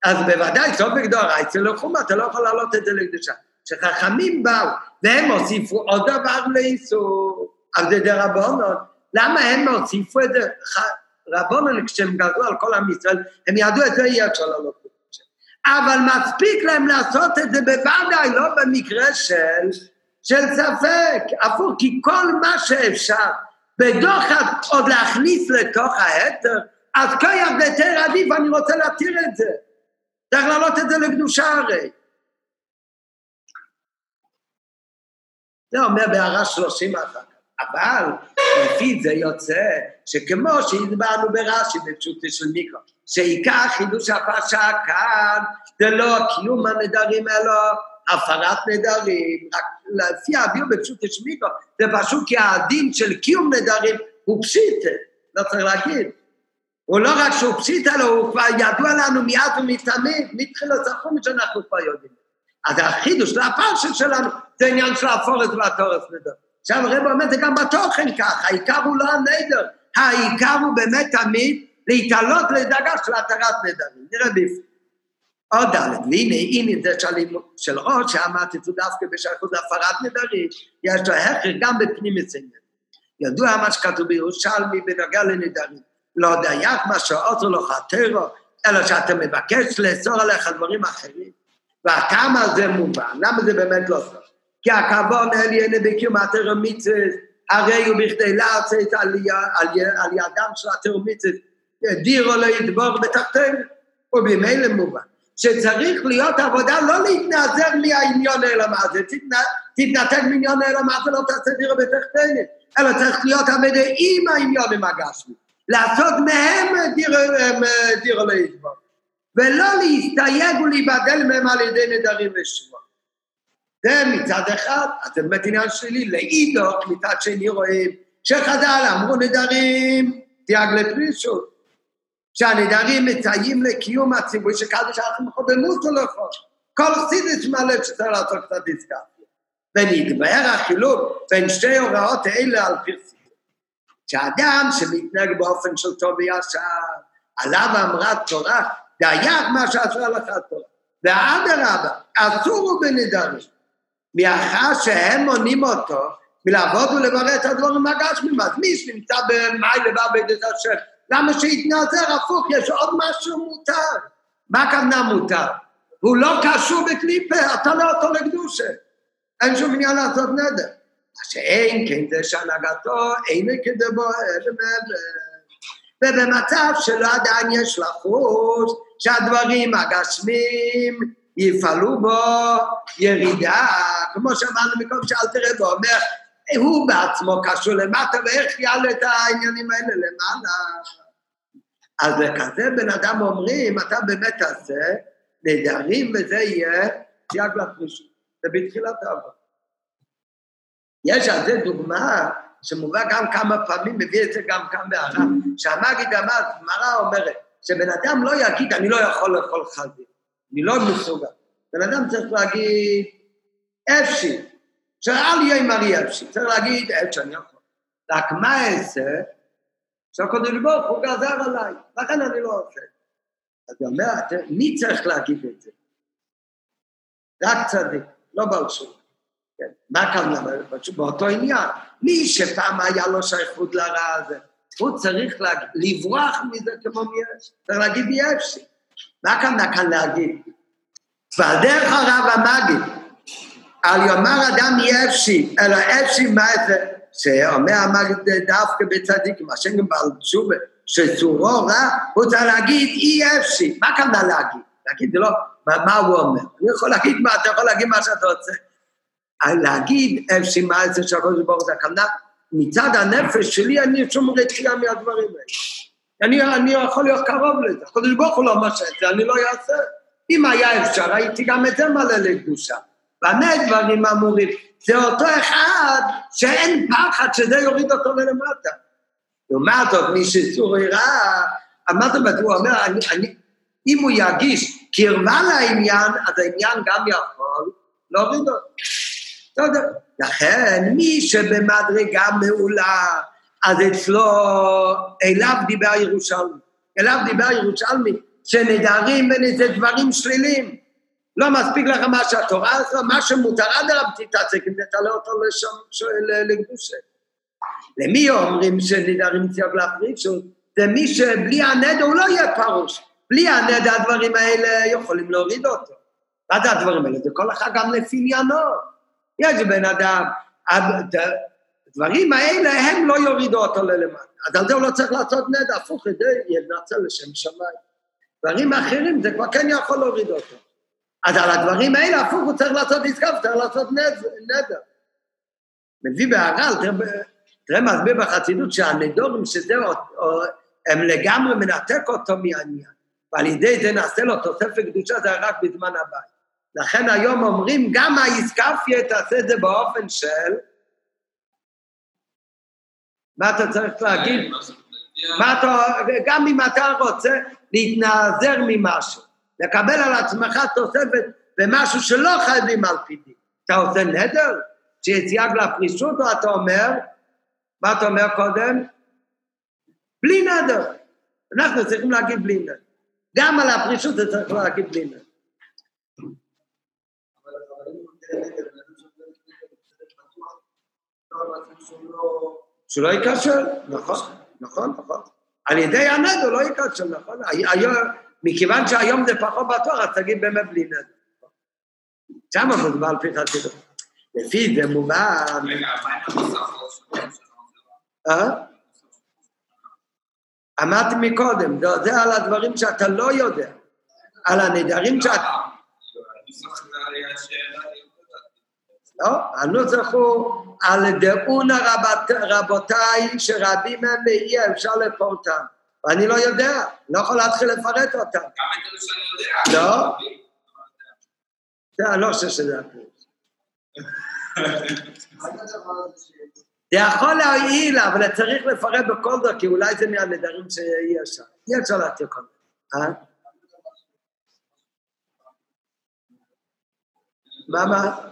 אז בוודאי סופק דאורייתא לחומה, אתה לא יכול להעלות את זה לקדושה. כשחכמים באו והם הוסיפו עוד דבר לאיסור, על זה דרבנון, למה הם הוסיפו את זה? רבונון, כשהם גזרו על כל עם ישראל, הם ידעו את זה אי אפשר לעלות לקדושה. אבל מספיק להם לעשות את זה בוודאי, לא במקרה של, של ספק, הפוך, כי כל מה שאפשר בדוחק עוד להכניס לתוך ההתר, אז כיח בהיתר עדיף, אני רוצה להתיר את זה. צריך להעלות את זה לקדושה הרי. זה אומר בהערה שלושים אחר כך. אבל לפי זה יוצא שכמו שהדברנו ברש"י בפשוט של מיקרו, שעיקר חידוש הפרשה כאן זה לא קיום הנדרים אלא הפרת נדרים, רק לפי האוויר בפשוט השמיטו, זה פשוט כי הדין של קיום נדרים הוא פשיט, לא צריך להגיד. הוא לא רק שהוא פשיט, אלא הוא כבר ידוע לנו מיד ומתמיד, מתחילת החומש שאנחנו כבר יודעים. אז החידוש לפרשת שלנו זה עניין של הפורס והתורס נדר. עכשיו הרב אומר זה גם בתוכן ככה, העיקר הוא לא הנדר, העיקר הוא באמת תמיד להתעלות לדאגה של התרת נדרים. נראה בפנים. עוד ד', והנה, הנה זה של ראש, שאמרתי, זה דווקא בשייכות להפרת נדרים, יש לו הכר גם בפנים אצלנו. ידוע מה שכתוב בירושלמי בנוגע לנדרים, לא דייק מה שעוצר לו חטרו, אלא שאתה מבקש לאסור עליך דברים אחרים. והכמה זה מובן, למה זה באמת לא טוב? כי הכבוד עליין בקיום התרמיצת, הרי הוא בכדי לעצת על, על, על ידם של התרמיצת, דירו לא ידבור בתחתינו, ובמילא מובן. שצריך להיות עבודה לא להתנעזר מהעניון זה, תתנ- תתנתק מעניון אלא מה זה לא תעשה דירו בתחתינו, אלא צריך להיות עבודה עם העניונים הגשמי, לעשות מהם דירו, הם, דירו לא ידבור, ולא להסתייג ולהיבדל מהם על ידי נדרים ושמות. זה מצד אחד, אז זה באמת עניין שלי, לאידוך מצד שני רואים שחז"ל אמרו נדרים, תיאג לפרישות. שהנדרים מציים לקיום הציבור שקדוש שאנחנו מחובמות או לכל. כל חסידס מלא שצריך לעשות קצת עסקה. ונתבהר החילוק בין שתי הוראות אלה על פרסום. שאדם שמתנהג באופן של טוב וישר, עליו אמרה תורה, דייך מה שאסרה לך התורה. ואדרבה, אסור הוא בנדרים. מאחר שהם מונים אותו מלעבוד ולברר את הדברים הגשמים, אז מי שנמצא במאי לבד את השם, למה שיתנעזר? הפוך, יש עוד משהו מותר. מה הכוונה מותר? הוא לא קשור בקליפה, אתה לא אותו לקדושה. אין שום עניין לעשות נדר. מה שאין כן זה שהנהגתו אין כדבו אלא. ובמצב שלא עדיין יש לחוש שהדברים הגשמים יפעלו בו ירידה, כמו שאמרנו מקום שאל תראה בו, אומר, הוא בעצמו קשור למטה, ואיך יעלה את העניינים האלה למעלה? אז לכזה בן אדם אומרים, אתה באמת תעשה נדרים וזה יהיה סייג לפרישות. זה בתחילת העבודה. יש על זה דוגמה שמובא גם כמה פעמים, מביא את זה גם כאן בהערה, שהמגיד אמר, גמרא אומרת, שבן אדם לא יגיד, אני לא יכול לאכול חזיר, אני לא מסוגל. בן אדם צריך להגיד, אפשי, שאל יהיה מרי אפשי, צריך להגיד, אפשי, שאני יכול. רק מה אעשה? שהקודם ברוך הוא גזר עליי, לכן אני לא עושה. אז הוא אומר, מי צריך להגיד את זה? רק צדיק, לא בעל שום. כן. מה כאן באותו עניין? מי שפעם היה לו שייכות לרע הזה, הוא צריך להגיד, לברוח מזה כמו מיש, צריך להגיד יפשי. מה כאן כאן להגיד? ועל דרך הרב המגיד, על יאמר אדם יפשי, אלא אפשי מה זה? שאומר המגיד דווקא בצדיק, מה שאין גם בעל תשובה, שצורו רע, הוא צריך להגיד אי אפשי. מה כאן להגיד? להגיד לא, מה, מה הוא אומר? אני יכול להגיד מה, אתה יכול להגיד מה שאתה רוצה. להגיד אפשי מה זה שהקדוש ברוך הוא הכוונה, מצד הנפש שלי אני שום רתיעה מהדברים האלה. אני, אני יכול להיות קרוב לזה, הקדוש ברוך הוא לא מרשה את זה, אני לא אעשה. אם היה אפשר, הייתי גם את זה מלא לקדושה. במה דברים אמורים? זה אותו אחד שאין פחד שזה יוריד אותו ללמטה. לעומת זאת, מי שסור יראה, מה זאת אומרת, הוא אומר, אני, אני, אם הוא ירגיש קרבה לעניין, אז העניין גם יכול להוריד אותו. בסדר. לכן, מי שבמדרגה מעולה, אז אצלו, אליו דיבר ירושלמי. אליו דיבר ירושלמי, שנדרים איזה דברים שליליים. לא מספיק לך מה שהתורה עושה, מה שמותר הרב תתעסק אם תעלה אותו לקדושה. למי אומרים שנדרים ציוג לפרישות? זה מי שבלי הנדר הוא לא יהיה פרוש. בלי הנדר הדברים האלה יכולים להוריד אותו. מה זה הדברים האלה? זה כל אחד גם לפי עניינו. יש בן אדם, הדברים האלה הם לא יורידו אותו ללמטה. אז על זה הוא לא צריך לעשות נדר, הפוך, זה ינצל לשם שמיים. דברים אחרים זה כבר כן יכול להוריד אותו. אז על הדברים האלה, הפוך, הוא צריך לעשות עסקה וצריך לעשות נדר. מביא בהר"ל, תראה, תראה מסביר בחסידות שהנדורים שזה, הם לגמרי מנתק אותו מהעניין, ועל ידי זה נעשה לו תוספת קדושה, זה רק בזמן הבית. לכן היום אומרים, גם האיסקפיה תעשה את זה באופן של... מה אתה צריך להגיד? מה אתה, גם אם אתה רוצה להתנעזר ממשהו, לקבל על עצמך תוספת במשהו שלא חייבים על פי דין. אתה עושה נדר? שיציאג לפרישות, או אתה אומר, מה אתה אומר קודם? בלי נדר. אנחנו צריכים להגיד בלי נדר. גם על הפרישות זה צריך להגיד בלי נדר. שהוא לא ייכשל, נכון, נכון, נכון. על ידי הנדר לא ייכשל, נכון. היום מכיוון שהיום זה פחות בטוח, אז תגיד באמת בלי נדר. שם מדובר על פי חסידות. לפי זה מובן? אה? אמרתי מקודם, זה- על הדברים שאתה לא יודע, על הנדרים שאתה... היה שאלה, לא, הנוסח הוא על דאונה רבותיי שרבים מהם ואי אפשר לפורטם. ואני לא יודע, לא יכול להתחיל לפרט אותם. גם את אלו שאני יודע. לא. זה, אני לא חושב שזה הפירוש. זה יכול להועיל, אבל צריך לפרט בכל זאת, כי אולי זה מהנדרים שאי אפשר. אי אפשר להתיר כל זה. אה? מה, מה?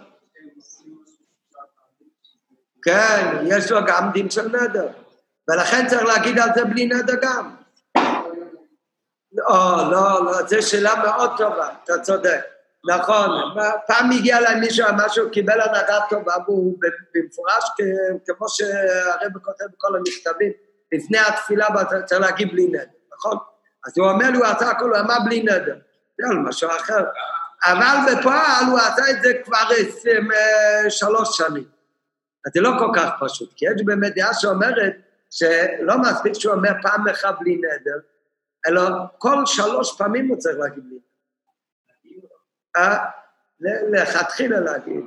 כן, יש לו גם דין של נדר. ולכן צריך להגיד על זה בלי נדר גם. לא, לא, לא, זו שאלה מאוד טובה, אתה צודק. נכון, פעם הגיע אליי מישהו, אמר שהוא קיבל הנהגה טובה, והוא במפורש, כמו שהרב כותב בכל המכתבים, לפני התפילה צריך להגיד בלי נדר, נכון? אז הוא אומר לי, הוא עשה הכל, הוא אמר בלי נדר. זה על משהו אחר. אבל בפועל הוא עשה את זה כבר עשרים, אה, שלוש שנים. אז זה לא כל כך פשוט, כי יש באמת דעה שאומרת שלא מספיק שהוא אומר פעם אחת בלי נדר, אלא כל שלוש פעמים הוא צריך להגיד נדר. אה, לכתחילה להגיד.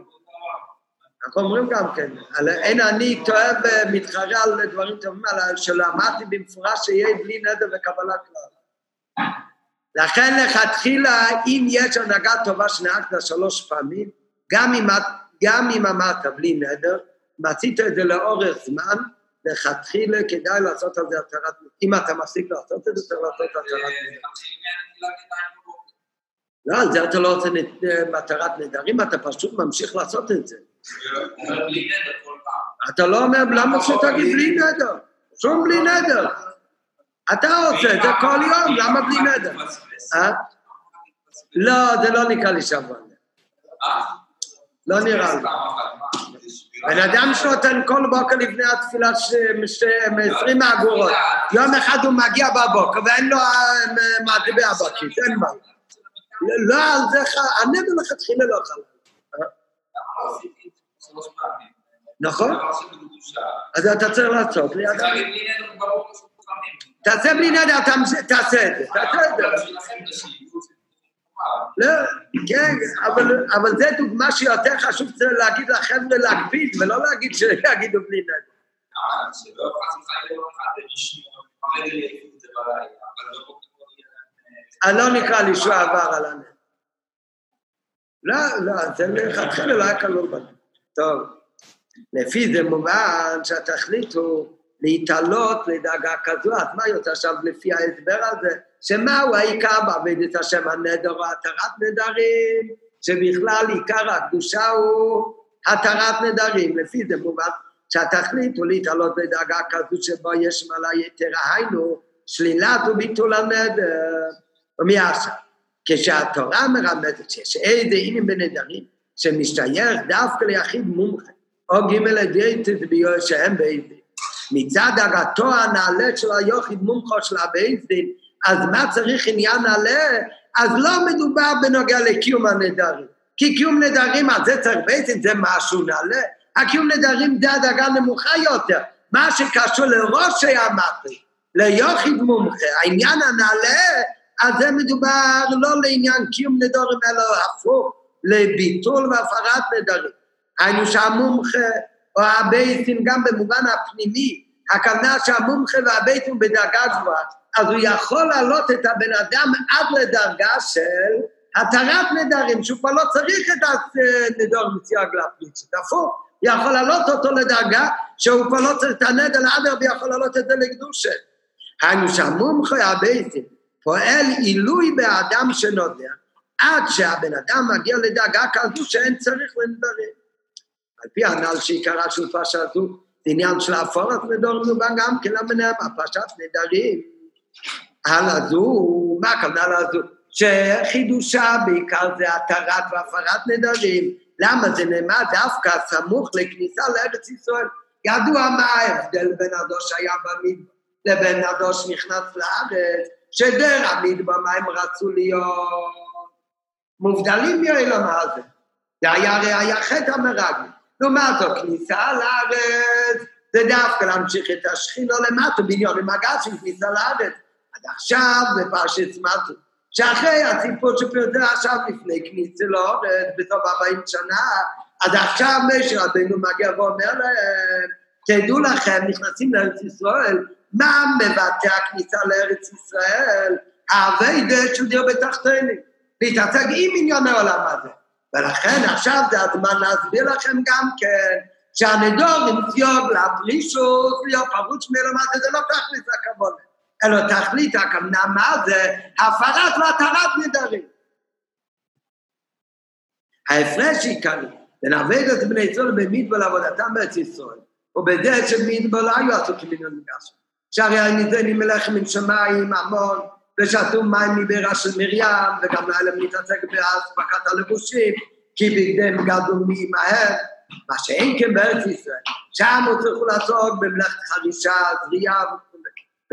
אנחנו אומרים גם כן, אין אני טועה ומתחרה על דברים טובים, על שלא אמרתי במפורש שיהיה בלי נדר וקבלה כלל. לכן לכתחילה, אם יש הנהגה טובה שנהגת שלוש פעמים, גם אם, גם אם אמרת בלי נדר, עשית את זה לאורך זמן, לכתחילה כדאי לעשות על זה התרת, אם אתה מפסיק לעשות את זה, צריך לעשות התרת נדר. לא, על זה אתה לא עושה מטרת נדרים, אתה פשוט ממשיך לעשות את זה. אתה לא אומר, למה שתגיד בלי נדר? שום בלי נדר. אתה עושה את זה כל יום, למה בלי נדר? אה? לא, זה לא נקרא לי שבוע. לא נראה לי. בן אדם שנותן כל בוקר לפני התפילה ש- ש- 20 אגורות, יום אחד הוא מגיע בבוקר ואין לו אה, מטבע בכיס, אין מה. לא, על זה, ח- הנבל לכתחילה לא חל. נכון? אז אתה צריך לעשות ליד... תעשה בלי נדר, תעשה את זה, תעשה את זה. לא, כן, אבל, אבל זה דוגמה שיותר חשוב להגיד לחבר'ה להקפיד, ולא להגיד שיגידו בלי נדר. אני לא נקרא לי שהוא עבר על הנדר. לא, לא, זה מלכתחילה לא היה כלול בזה. טוב, לפי זה מובן שהתכלית הוא להתעלות לדאגה כזו, אז מה יוצא עכשיו לפי ההסבר הזה? שמהו העיקר בעבודת השם הנדר או התרת נדרים? שבכלל עיקר הקדושה הוא התרת נדרים. לפי זה מובן שהתכלית הוא להתעלות לדאגה כזו שבו יש מעלה יתרה, היינו שלילת וביטול הנדר. ומי עכשיו? כשהתורה מרמזת שיש איזה עניינים בנדרים שמשתייך דווקא ליחיד מומחה, או ג' לדייטת שהם בית דין. מצד הגתו הנעלה של היחיד מומחו של דין, אז מה צריך עניין נעלה? אז לא מדובר בנוגע לקיום הנדרים. כי קיום נדרים, אז זה צריך דין, זה משהו נעלה. הקיום נדרים זה הדרגה נמוכה יותר. מה שקשור לראשי המטרי, ליחיד מומחה, העניין הנעלה, אז זה מדובר לא לעניין קיום נדרים, אלא הפוך, לביטול והפרת נדרים. היינו שהמומחה או הבייסים גם במובן הפנימי, הכוונה שהמומחה והבייסים בדרגה גבוהה, אז הוא יכול להעלות את הבן אדם עד לדרגה של התרת נדרים, שהוא כבר לא צריך את הנדור מסייג להפליץ, הפוך, יכול להעלות אותו לדרגה שהוא כבר לא צריך את הנדר לאדר ויכול להעלות את זה לקדושה. היינו שהמומחה הבייסים פועל עילוי באדם שנודע, עד שהבן אדם מגיע לדאגה כזו שאין צריך לנדרים. על פי הנ"ל שעיקרה של פרשה זו, זה עניין של הפורת נדור מובן גם כן למנהל בפרשת נדרים. הלאה זו, מה הכוונה לזו? שחידושה בעיקר זה התרת והפרת נדרים. למה זה נאמר דווקא סמוך לכניסה לארץ ישראל? ידוע מה ההבדל בין הדוש שהיה במדבר לבין הדוש שנכנס לארץ, שדר המדבר, מה הם רצו להיות מובדלים מאלו מה זה. זה היה הרי היה חטא המרגל. לעומת זאת, כניסה לארץ, זה דווקא להמשיך את השכינה למטה, מיליון למגע של כניסה לארץ. עד עכשיו זה פרשת סמטו. שאחרי הסיפור שפרטה עכשיו לפני כניסה לארץ, בסוף 40 שנה, אז עכשיו משה רבנו מגיע ואומר להם, תדעו לכם, נכנסים לארץ ישראל, מה מבטא הכניסה לארץ ישראל? האביידה של דיר בתחתינו. להתעסק עם עניין העולם הזה. ולכן עכשיו זה הזמן להסביר לכם גם כן, שהנדור נמציוב לפרישוס, להיות פרוץ מלמטה, זה לא תכלית הכבוד, אלא תכלית הכוונה, מה זה? הפרת והתרת נדרים. ההפרש עיקרי בין עבודת בני ישראל במדבר לעבודתם בארץ ישראל, ובזה שבמדבר לא היו עסוקים בעניין מגש. שהרי הניתנים מלחם מן שמיים המון, ושתו מים מבארה של מרים, וגם היה להם להתעסק באספקת הלבושים, כי בגדיהם גדלו מעמהם, מה שאין כן בארץ ישראל, שם הוא צריך לעסוק במלאכת חרישה, זריעה.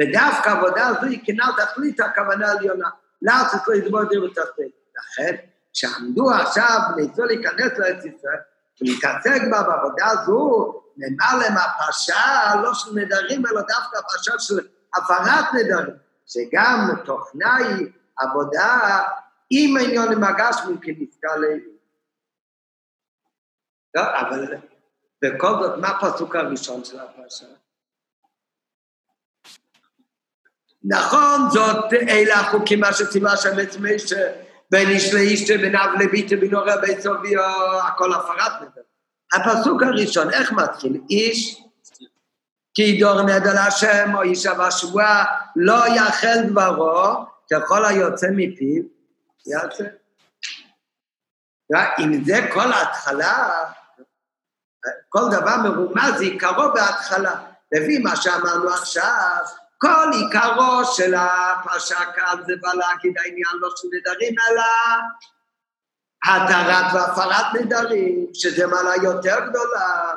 ודווקא עבודה הזו היא כנ"ל תכלית הכוונה העליונה, לעשות לסבור דיר ותחתית. לכן, כשעמדו עכשיו בני ישראל להיכנס לארץ ישראל, ולהתעסק בה בעבודה הזו, נאמר להם הפרשה לא של נדרים, אלא דווקא הפרשה של הפרת נדרים. שגם תוכנה היא עבודה עם העניין עם הגשמים כנזכר לאלו. לא, אבל בכל זאת, מה הפסוק הראשון של הפרשה? נכון, זאת אלה החוקים מה שציווה השם את משה, בין איש לאיש, בין אב לביט, בין הורה בית סובי, הכל הפרת נדל. הפסוק הראשון, איך מתחיל? איש כי ידור נדר להשם או יישב השבועה, לא יאכל דברו, ככל היוצא מפיו, יעשה. אם זה כל ההתחלה, כל דבר מרומז, עיקרו בהתחלה. לפי מה שאמרנו עכשיו, כל עיקרו של הפרשה כאן זה בא להגיד העניין לא של נדרים, אלא התרת והפרת נדרים, שזה מעלה יותר גדולה.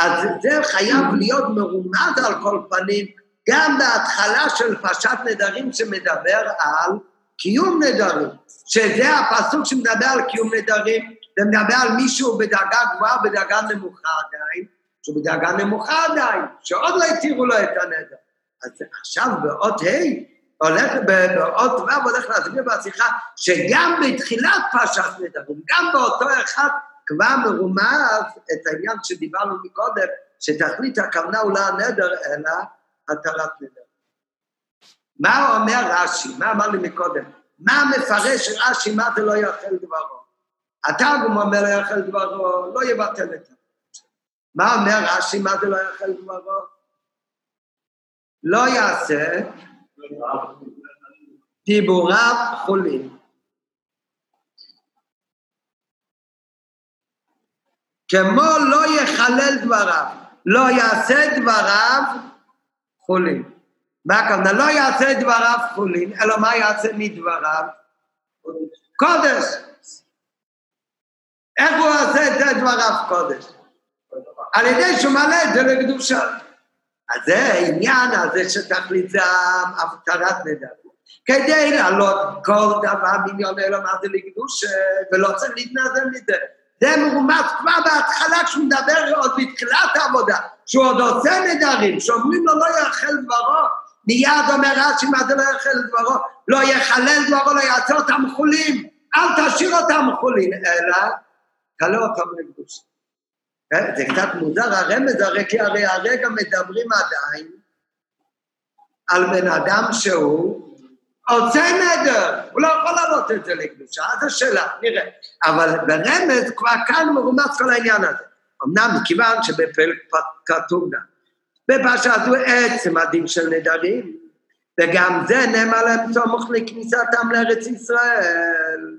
אז זה חייב להיות מרומז על כל פנים, גם בהתחלה של פרשת נדרים שמדבר על קיום נדרים, שזה הפסוק שמדבר על קיום נדרים, זה מדבר על מישהו בדרגה גבוהה, בדרגה נמוכה עדיין, שהוא בדרגה נמוכה עדיין, שעוד לא התירו לו את הנדר. אז עכשיו באות ה' הולך, באות ו' הולך להסביר בשיחה, שגם בתחילת פרשת נדרים, גם באותו אחד כבר מרומז את העניין שדיברנו מקודם, שתכלית הכוונה הוא לא הנדר, אלא התרת נדר. מה אומר רש"י? מה אמר לי מקודם? מה מפרש רש"י, מה זה לא יאכל דברו? התרגום אומר לא יאכל דברו, לא יבטל את זה. מה אומר רש"י, מה זה לא יאכל דברו? לא יעשה דיבוריו חולים. כמו לא יחלל דבריו, לא יעשה דבריו חולים. מה הכוונה? לא יעשה דבריו חולים, אלא מה יעשה מדבריו? קודש. איך הוא עושה את דבריו קודש? על ידי שהוא מעלה את זה לקדושה. אז זה העניין הזה שתכלית זה הפטרת נדר. כדי לעלות כל דבר מיליון אלו מה זה לקדושה, ולא צריך להתנזל מזה. זה מרומז כבר בהתחלה כשהוא מדבר עוד בתחילת העבודה, שהוא עוד עושה נדרים, שאומרים לו לא יאכל דברו, מיד אומר רש"י מה זה לא יאכל דברו, לא יחלל דברו, לא יעשה אותם חולים, אל תשאיר אותם חולים, אלא תעלה אותם לקדוש. אה, זה קצת מוזר הרמז הרי כי הרי הרגע מדברים עדיין על בן אדם שהוא עושה נדר, הוא לא יכול להעלות את זה לקדושה, אז השאלה, נראה. אבל ברמז כבר כאן מרומץ כל העניין הזה. אמנם מכיוון שבפרק כתוב גם, בפרשה הזו עצם הדין של נדרים, וגם זה נאמר להם סמוך לכניסתם לארץ ישראל.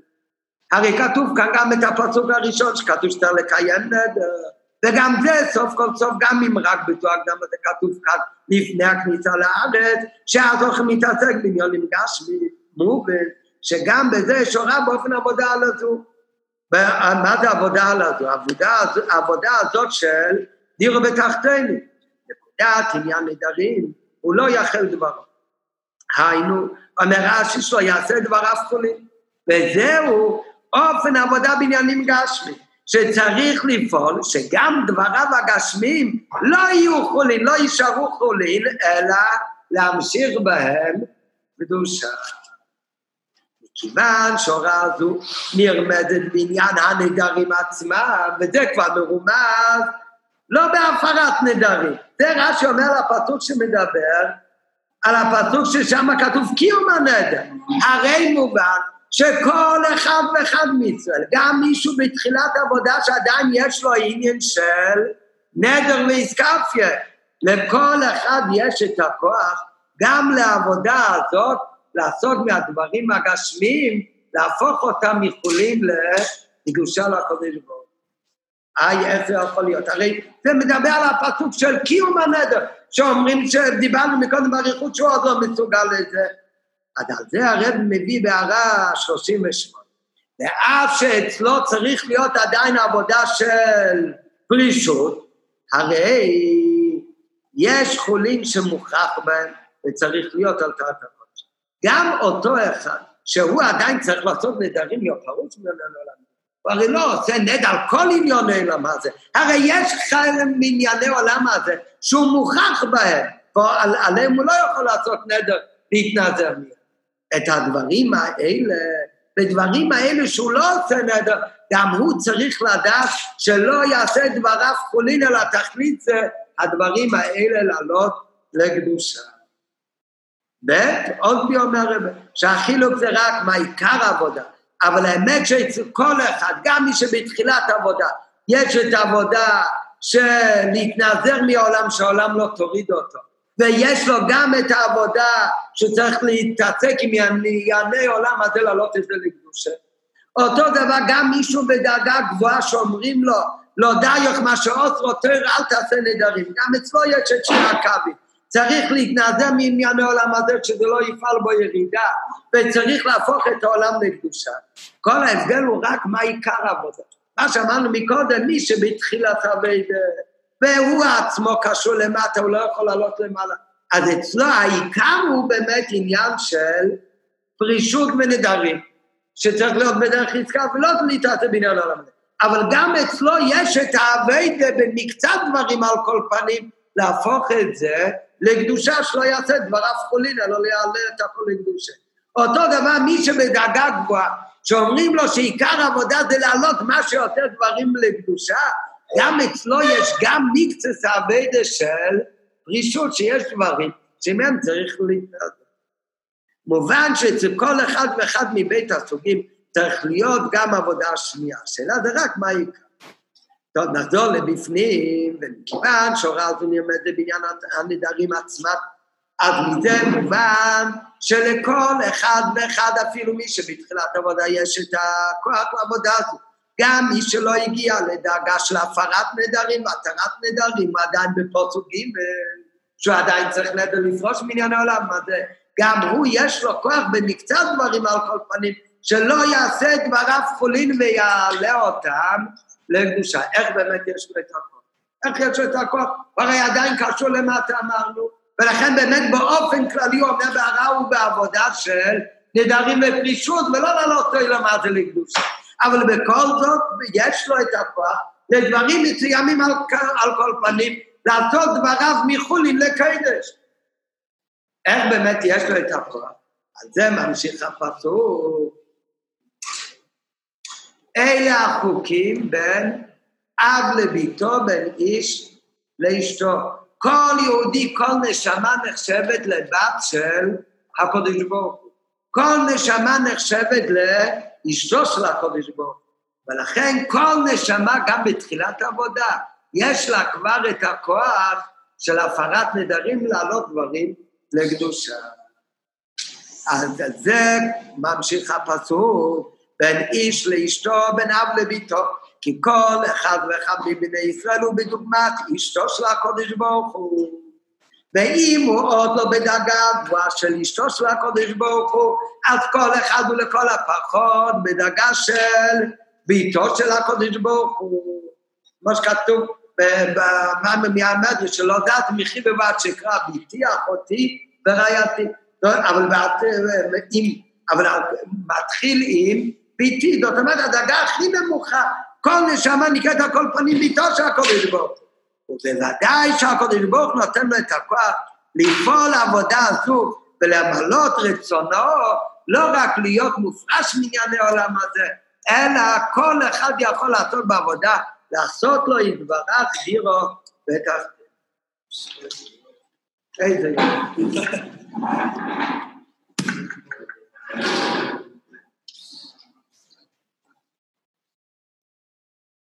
הרי כתוב כאן גם את הפסוק הראשון שכתוב שצריך לקיים נדר. וגם זה סוף כל סוף, גם אם רק בתואר גם זה כתוב כאן לפני הכניסה לארץ, שאז הולכים להתעסק בעניונים גשמי, מובן, שגם בזה יש הוראה באופן עבודה על הזו. מה זה עבודה על הזו? העבודה, הזאת של דירו בתחתינו. נקודת עניין נדרים, הוא לא יאכל דברו. היינו, אומר רש"י שלו, יעשה דבריו חולים. וזהו אופן עבודה בעניינים גשמיים, שצריך לפעול שגם דבריו הגשמיים לא יהיו חולין, לא יישארו חולין, אלא להמשיך בהם קדושה. מכיוון שההוראה הזו נרמדת בעניין הנדרים עצמם, וזה כבר מרומז לא בהפרת נדרים. זה רש"י אומר לפסוק שמדבר על הפסוק ששם כתוב קיום הנדר. הרי מובן שכל אחד ואחד מישראל, גם מישהו בתחילת עבודה שעדיין יש לו עניין של נדר ואיסקפיה, לכל אחד יש את הכוח גם לעבודה הזאת, לעשות מהדברים הגשמיים, להפוך אותם מחולים לקדושה לקודש ברוך היי, איך זה יכול להיות? הרי זה מדבר על הפסוק של קיום הנדר, שאומרים שדיברנו מקודם באריכות שהוא עוד לא מסוגל לזה. אז על זה הרב מביא בהערה 38. ואף שאצלו צריך להיות עדיין עבודה של פרישות, הרי יש חולים שמוכרח בהם וצריך להיות על קרקע הקודש. גם אותו אחד, שהוא עדיין צריך לעשות נדרים יופרות ממנו לעולם. הוא הרי לא עושה נד על כל עניוני עולם הזה. הרי יש חלק מענייני עולם הזה שהוא מוכרח בהם, ועליהם הוא לא יכול לעשות נדר להתנזר מהם. את הדברים האלה, בדברים האלה שהוא לא עושה נדר, גם הוא צריך לדעת שלא יעשה דבריו חולין, אלא תכלית זה הדברים האלה לעלות לקדושה. ב', עוד מי אומר שהחילוק זה רק מה עיקר העבודה, אבל האמת שאצל כל אחד, גם מי שבתחילת עבודה, יש את העבודה של להתנעזר מהעולם, שהעולם לא תוריד אותו. ויש לו גם את העבודה שצריך להתעסק עם ענייני עולם הזה, להעלות את זה לקדושה. אותו דבר גם מישהו בדאגה גבוהה שאומרים לו, לא דיוך מה שאוסרו תר אל תעשה נדרים, גם אצלו יש את שיר הכבי. צריך להתנעזר מענייני עולם הזה שזה לא יפעל בו ירידה, וצריך להפוך את העולם לקדושה. כל ההבדל הוא רק מה עיקר העבודה. מה שאמרנו מקודם, מי שבתחילת הווידה והוא עצמו קשור למטה, הוא לא יכול לעלות למעלה. אז אצלו העיקר הוא באמת עניין של פרישות ונדרים, שצריך להיות בדרך עסקה ולא בעניין העולם הזה. אבל גם אצלו יש את האביידה במקצת דברים על כל פנים, להפוך את זה לקדושה שלא יעשה דבריו חולין, אלא יעלה את הכל לקדושה. אותו דבר מי שבדאגה גבוהה, שאומרים לו שעיקר העבודה זה להעלות מה שיותר דברים לקדושה, גם אצלו יש גם מקצת האבדה של פרישות, שיש דברים שמהם צריך להתנדב. מובן שאצל כל אחד ואחד מבית הסוגים צריך להיות גם עבודה שנייה. השאלה זה רק מה העיקר. טוב, נחזור לבפנים, ומכיוון שהוראה הזו נלמדת בעניין הנדרים עצמם, אז מזה מובן שלכל אחד ואחד, אפילו מי שבתחילת עבודה יש את הכוח לעבודה הזו. גם מי שלא הגיע לדאגה של הפרת נדרים והתרת נדרים, הוא עדיין ג' שהוא עדיין צריך נדר לפרוש מעניין העולם, מה זה? גם הוא יש לו כוח במקצת דברים על כל פנים, שלא יעשה דבריו חולין ויעלה אותם לקדושה. איך באמת יש לו את הכוח? איך יש לו את הכוח? הרי עדיין קשור למטה אמרנו, ולכן באמת באופן כללי הוא אומר בהרע ובעבודה של נדרים ופרישות, ולא לעלות אותו למטה לקדושה. אבל בכל זאת יש לו את הכוח לדברים מסוימים על, על כל פנים, לעשות דבריו מחולין לקדש. איך באמת יש לו את הכוח? על זה ממשיך הפסוק. אלה החוקים בין אב לביתו, בין איש לאשתו. כל יהודי, כל נשמה נחשבת לבת של הקודש ברוך הוא. כל נשמה נחשבת לאשתו של הקודש ברוך. ולכן כל נשמה, גם בתחילת העבודה, יש לה כבר את הכוח של הפרת נדרים להעלות דברים לקדושה. אז זה ממשיך הפסוק, בין איש לאשתו, בין אב לביתו, כי כל אחד ואחד מבני ישראל הוא בדוגמת אשתו של הקודש ברוך הוא. ואם הוא עוד לא בדרגה גבוהה של אשתו של הקודש ברוך הוא, אז כל אחד הוא לכל הפחות בדרגה של ביתו של הקודש ברוך הוא. כמו שכתוב במאמר מהמדרש, שלא דעת מחי בבת שקרא ביתי, אחותי ורעייתי. אבל אבל מתחיל עם ביתי, זאת אומרת, הדרגה הכי נמוכה, כל נשמה נקראת על כל פנים ביתו של הקודש ברוך הוא. ובוודאי שהקודש ברוך הוא נותן לו את הכוח לפעול עבודה הזו ולמלות רצונו, לא רק להיות מופרש מענייני העולם הזה, אלא כל אחד יכול לעשות בעבודה, לעשות לו יתברך דירו ואת ה... איזה יופי.